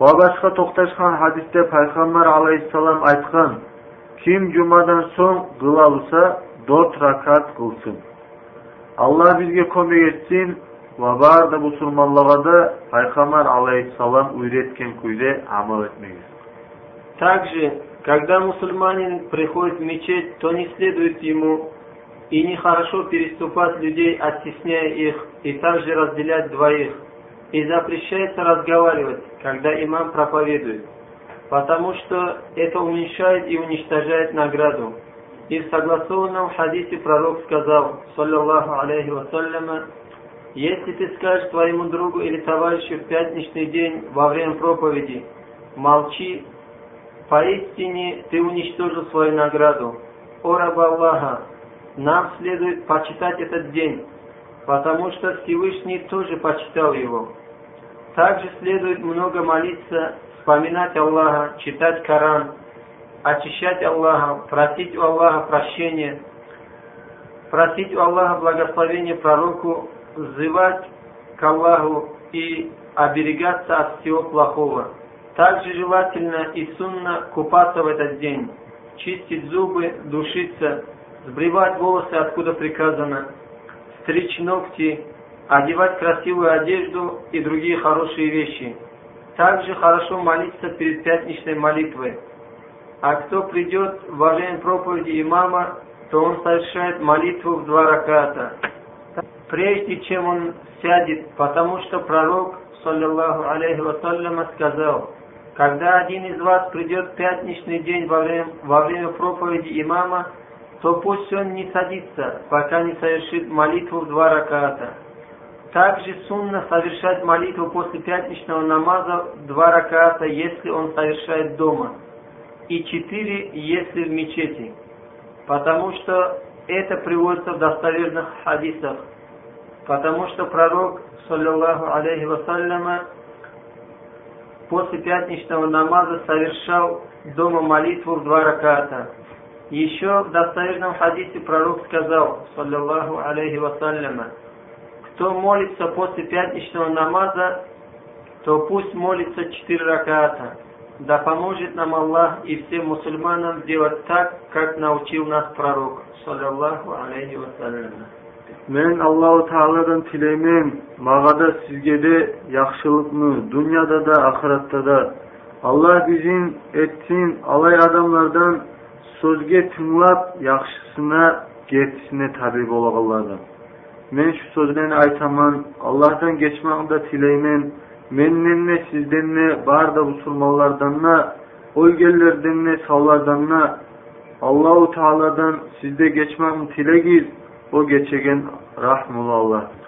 ба басқа тоқташқан хадисте пайғамбар алейхисалам айтқан ким жұмадан соң қыла алса төрт ракат қылсын алла бізге көмек етсін ва барды мұсылманларға да пайғамбар алейхисалам үйреткен күйде амал етмеңіз также когда мусульманин приходит в мечеть, то не следует ему и нехорошо переступать людей, оттесняя их, и также разделять двоих. И запрещается разговаривать, когда имам проповедует, потому что это уменьшает и уничтожает награду. И в согласованном хадисе пророк сказал, саллиллаху алейхи вассаляма, если ты скажешь твоему другу или товарищу в пятничный день во время проповеди, молчи, поистине ты уничтожил свою награду. О раб Аллаха, нам следует почитать этот день, потому что Всевышний тоже почитал его. Также следует много молиться, вспоминать Аллаха, читать Коран, очищать Аллаха, просить у Аллаха прощения, просить у Аллаха благословения пророку, взывать к Аллаху и оберегаться от всего плохого. Также желательно и сунно купаться в этот день, чистить зубы, душиться, сбривать волосы, откуда приказано, стричь ногти, одевать красивую одежду и другие хорошие вещи. Также хорошо молиться перед пятничной молитвой. А кто придет во время проповеди имама, то он совершает молитву в два раката. Прежде чем он сядет, потому что пророк, саллиллаху алейхи вассаляма, сказал, когда один из вас придет в пятничный день во время, во время проповеди имама, то пусть он не садится, пока не совершит молитву в два раката. Также сунно совершать молитву после пятничного намаза в два раката, если он совершает дома, и четыре, если в мечети, потому что это приводится в достоверных хадисах, потому что пророк, саллиллаху алейхи вассаляма, после пятничного намаза совершал дома молитву в два раката. Еще в достоверном хадисе пророк сказал, саллиллаху алейхи вассаляма, кто молится после пятничного намаза, то пусть молится четыре раката. Да поможет нам Аллах и всем мусульманам делать так, как научил нас пророк, саллиллаху алейхи вассаляма. Men Allahu Teala'dan tileyim, mağada sizgede yaxşılıqni, dünyada da, ahiratda da Allah bizim etsin alay adamlardan sözge tınlap yaxşısına getişine tabi olağalardan. Men şu sözlerini aytaman, Allah'tan geçmağında tileymen, menden ne sizden ne, bar da musulmanlardan ne, oygellerden ne, sallardan ne, Allahu Teala'dan sizde geçmağını tilegiz, bu geçigin rahmullah.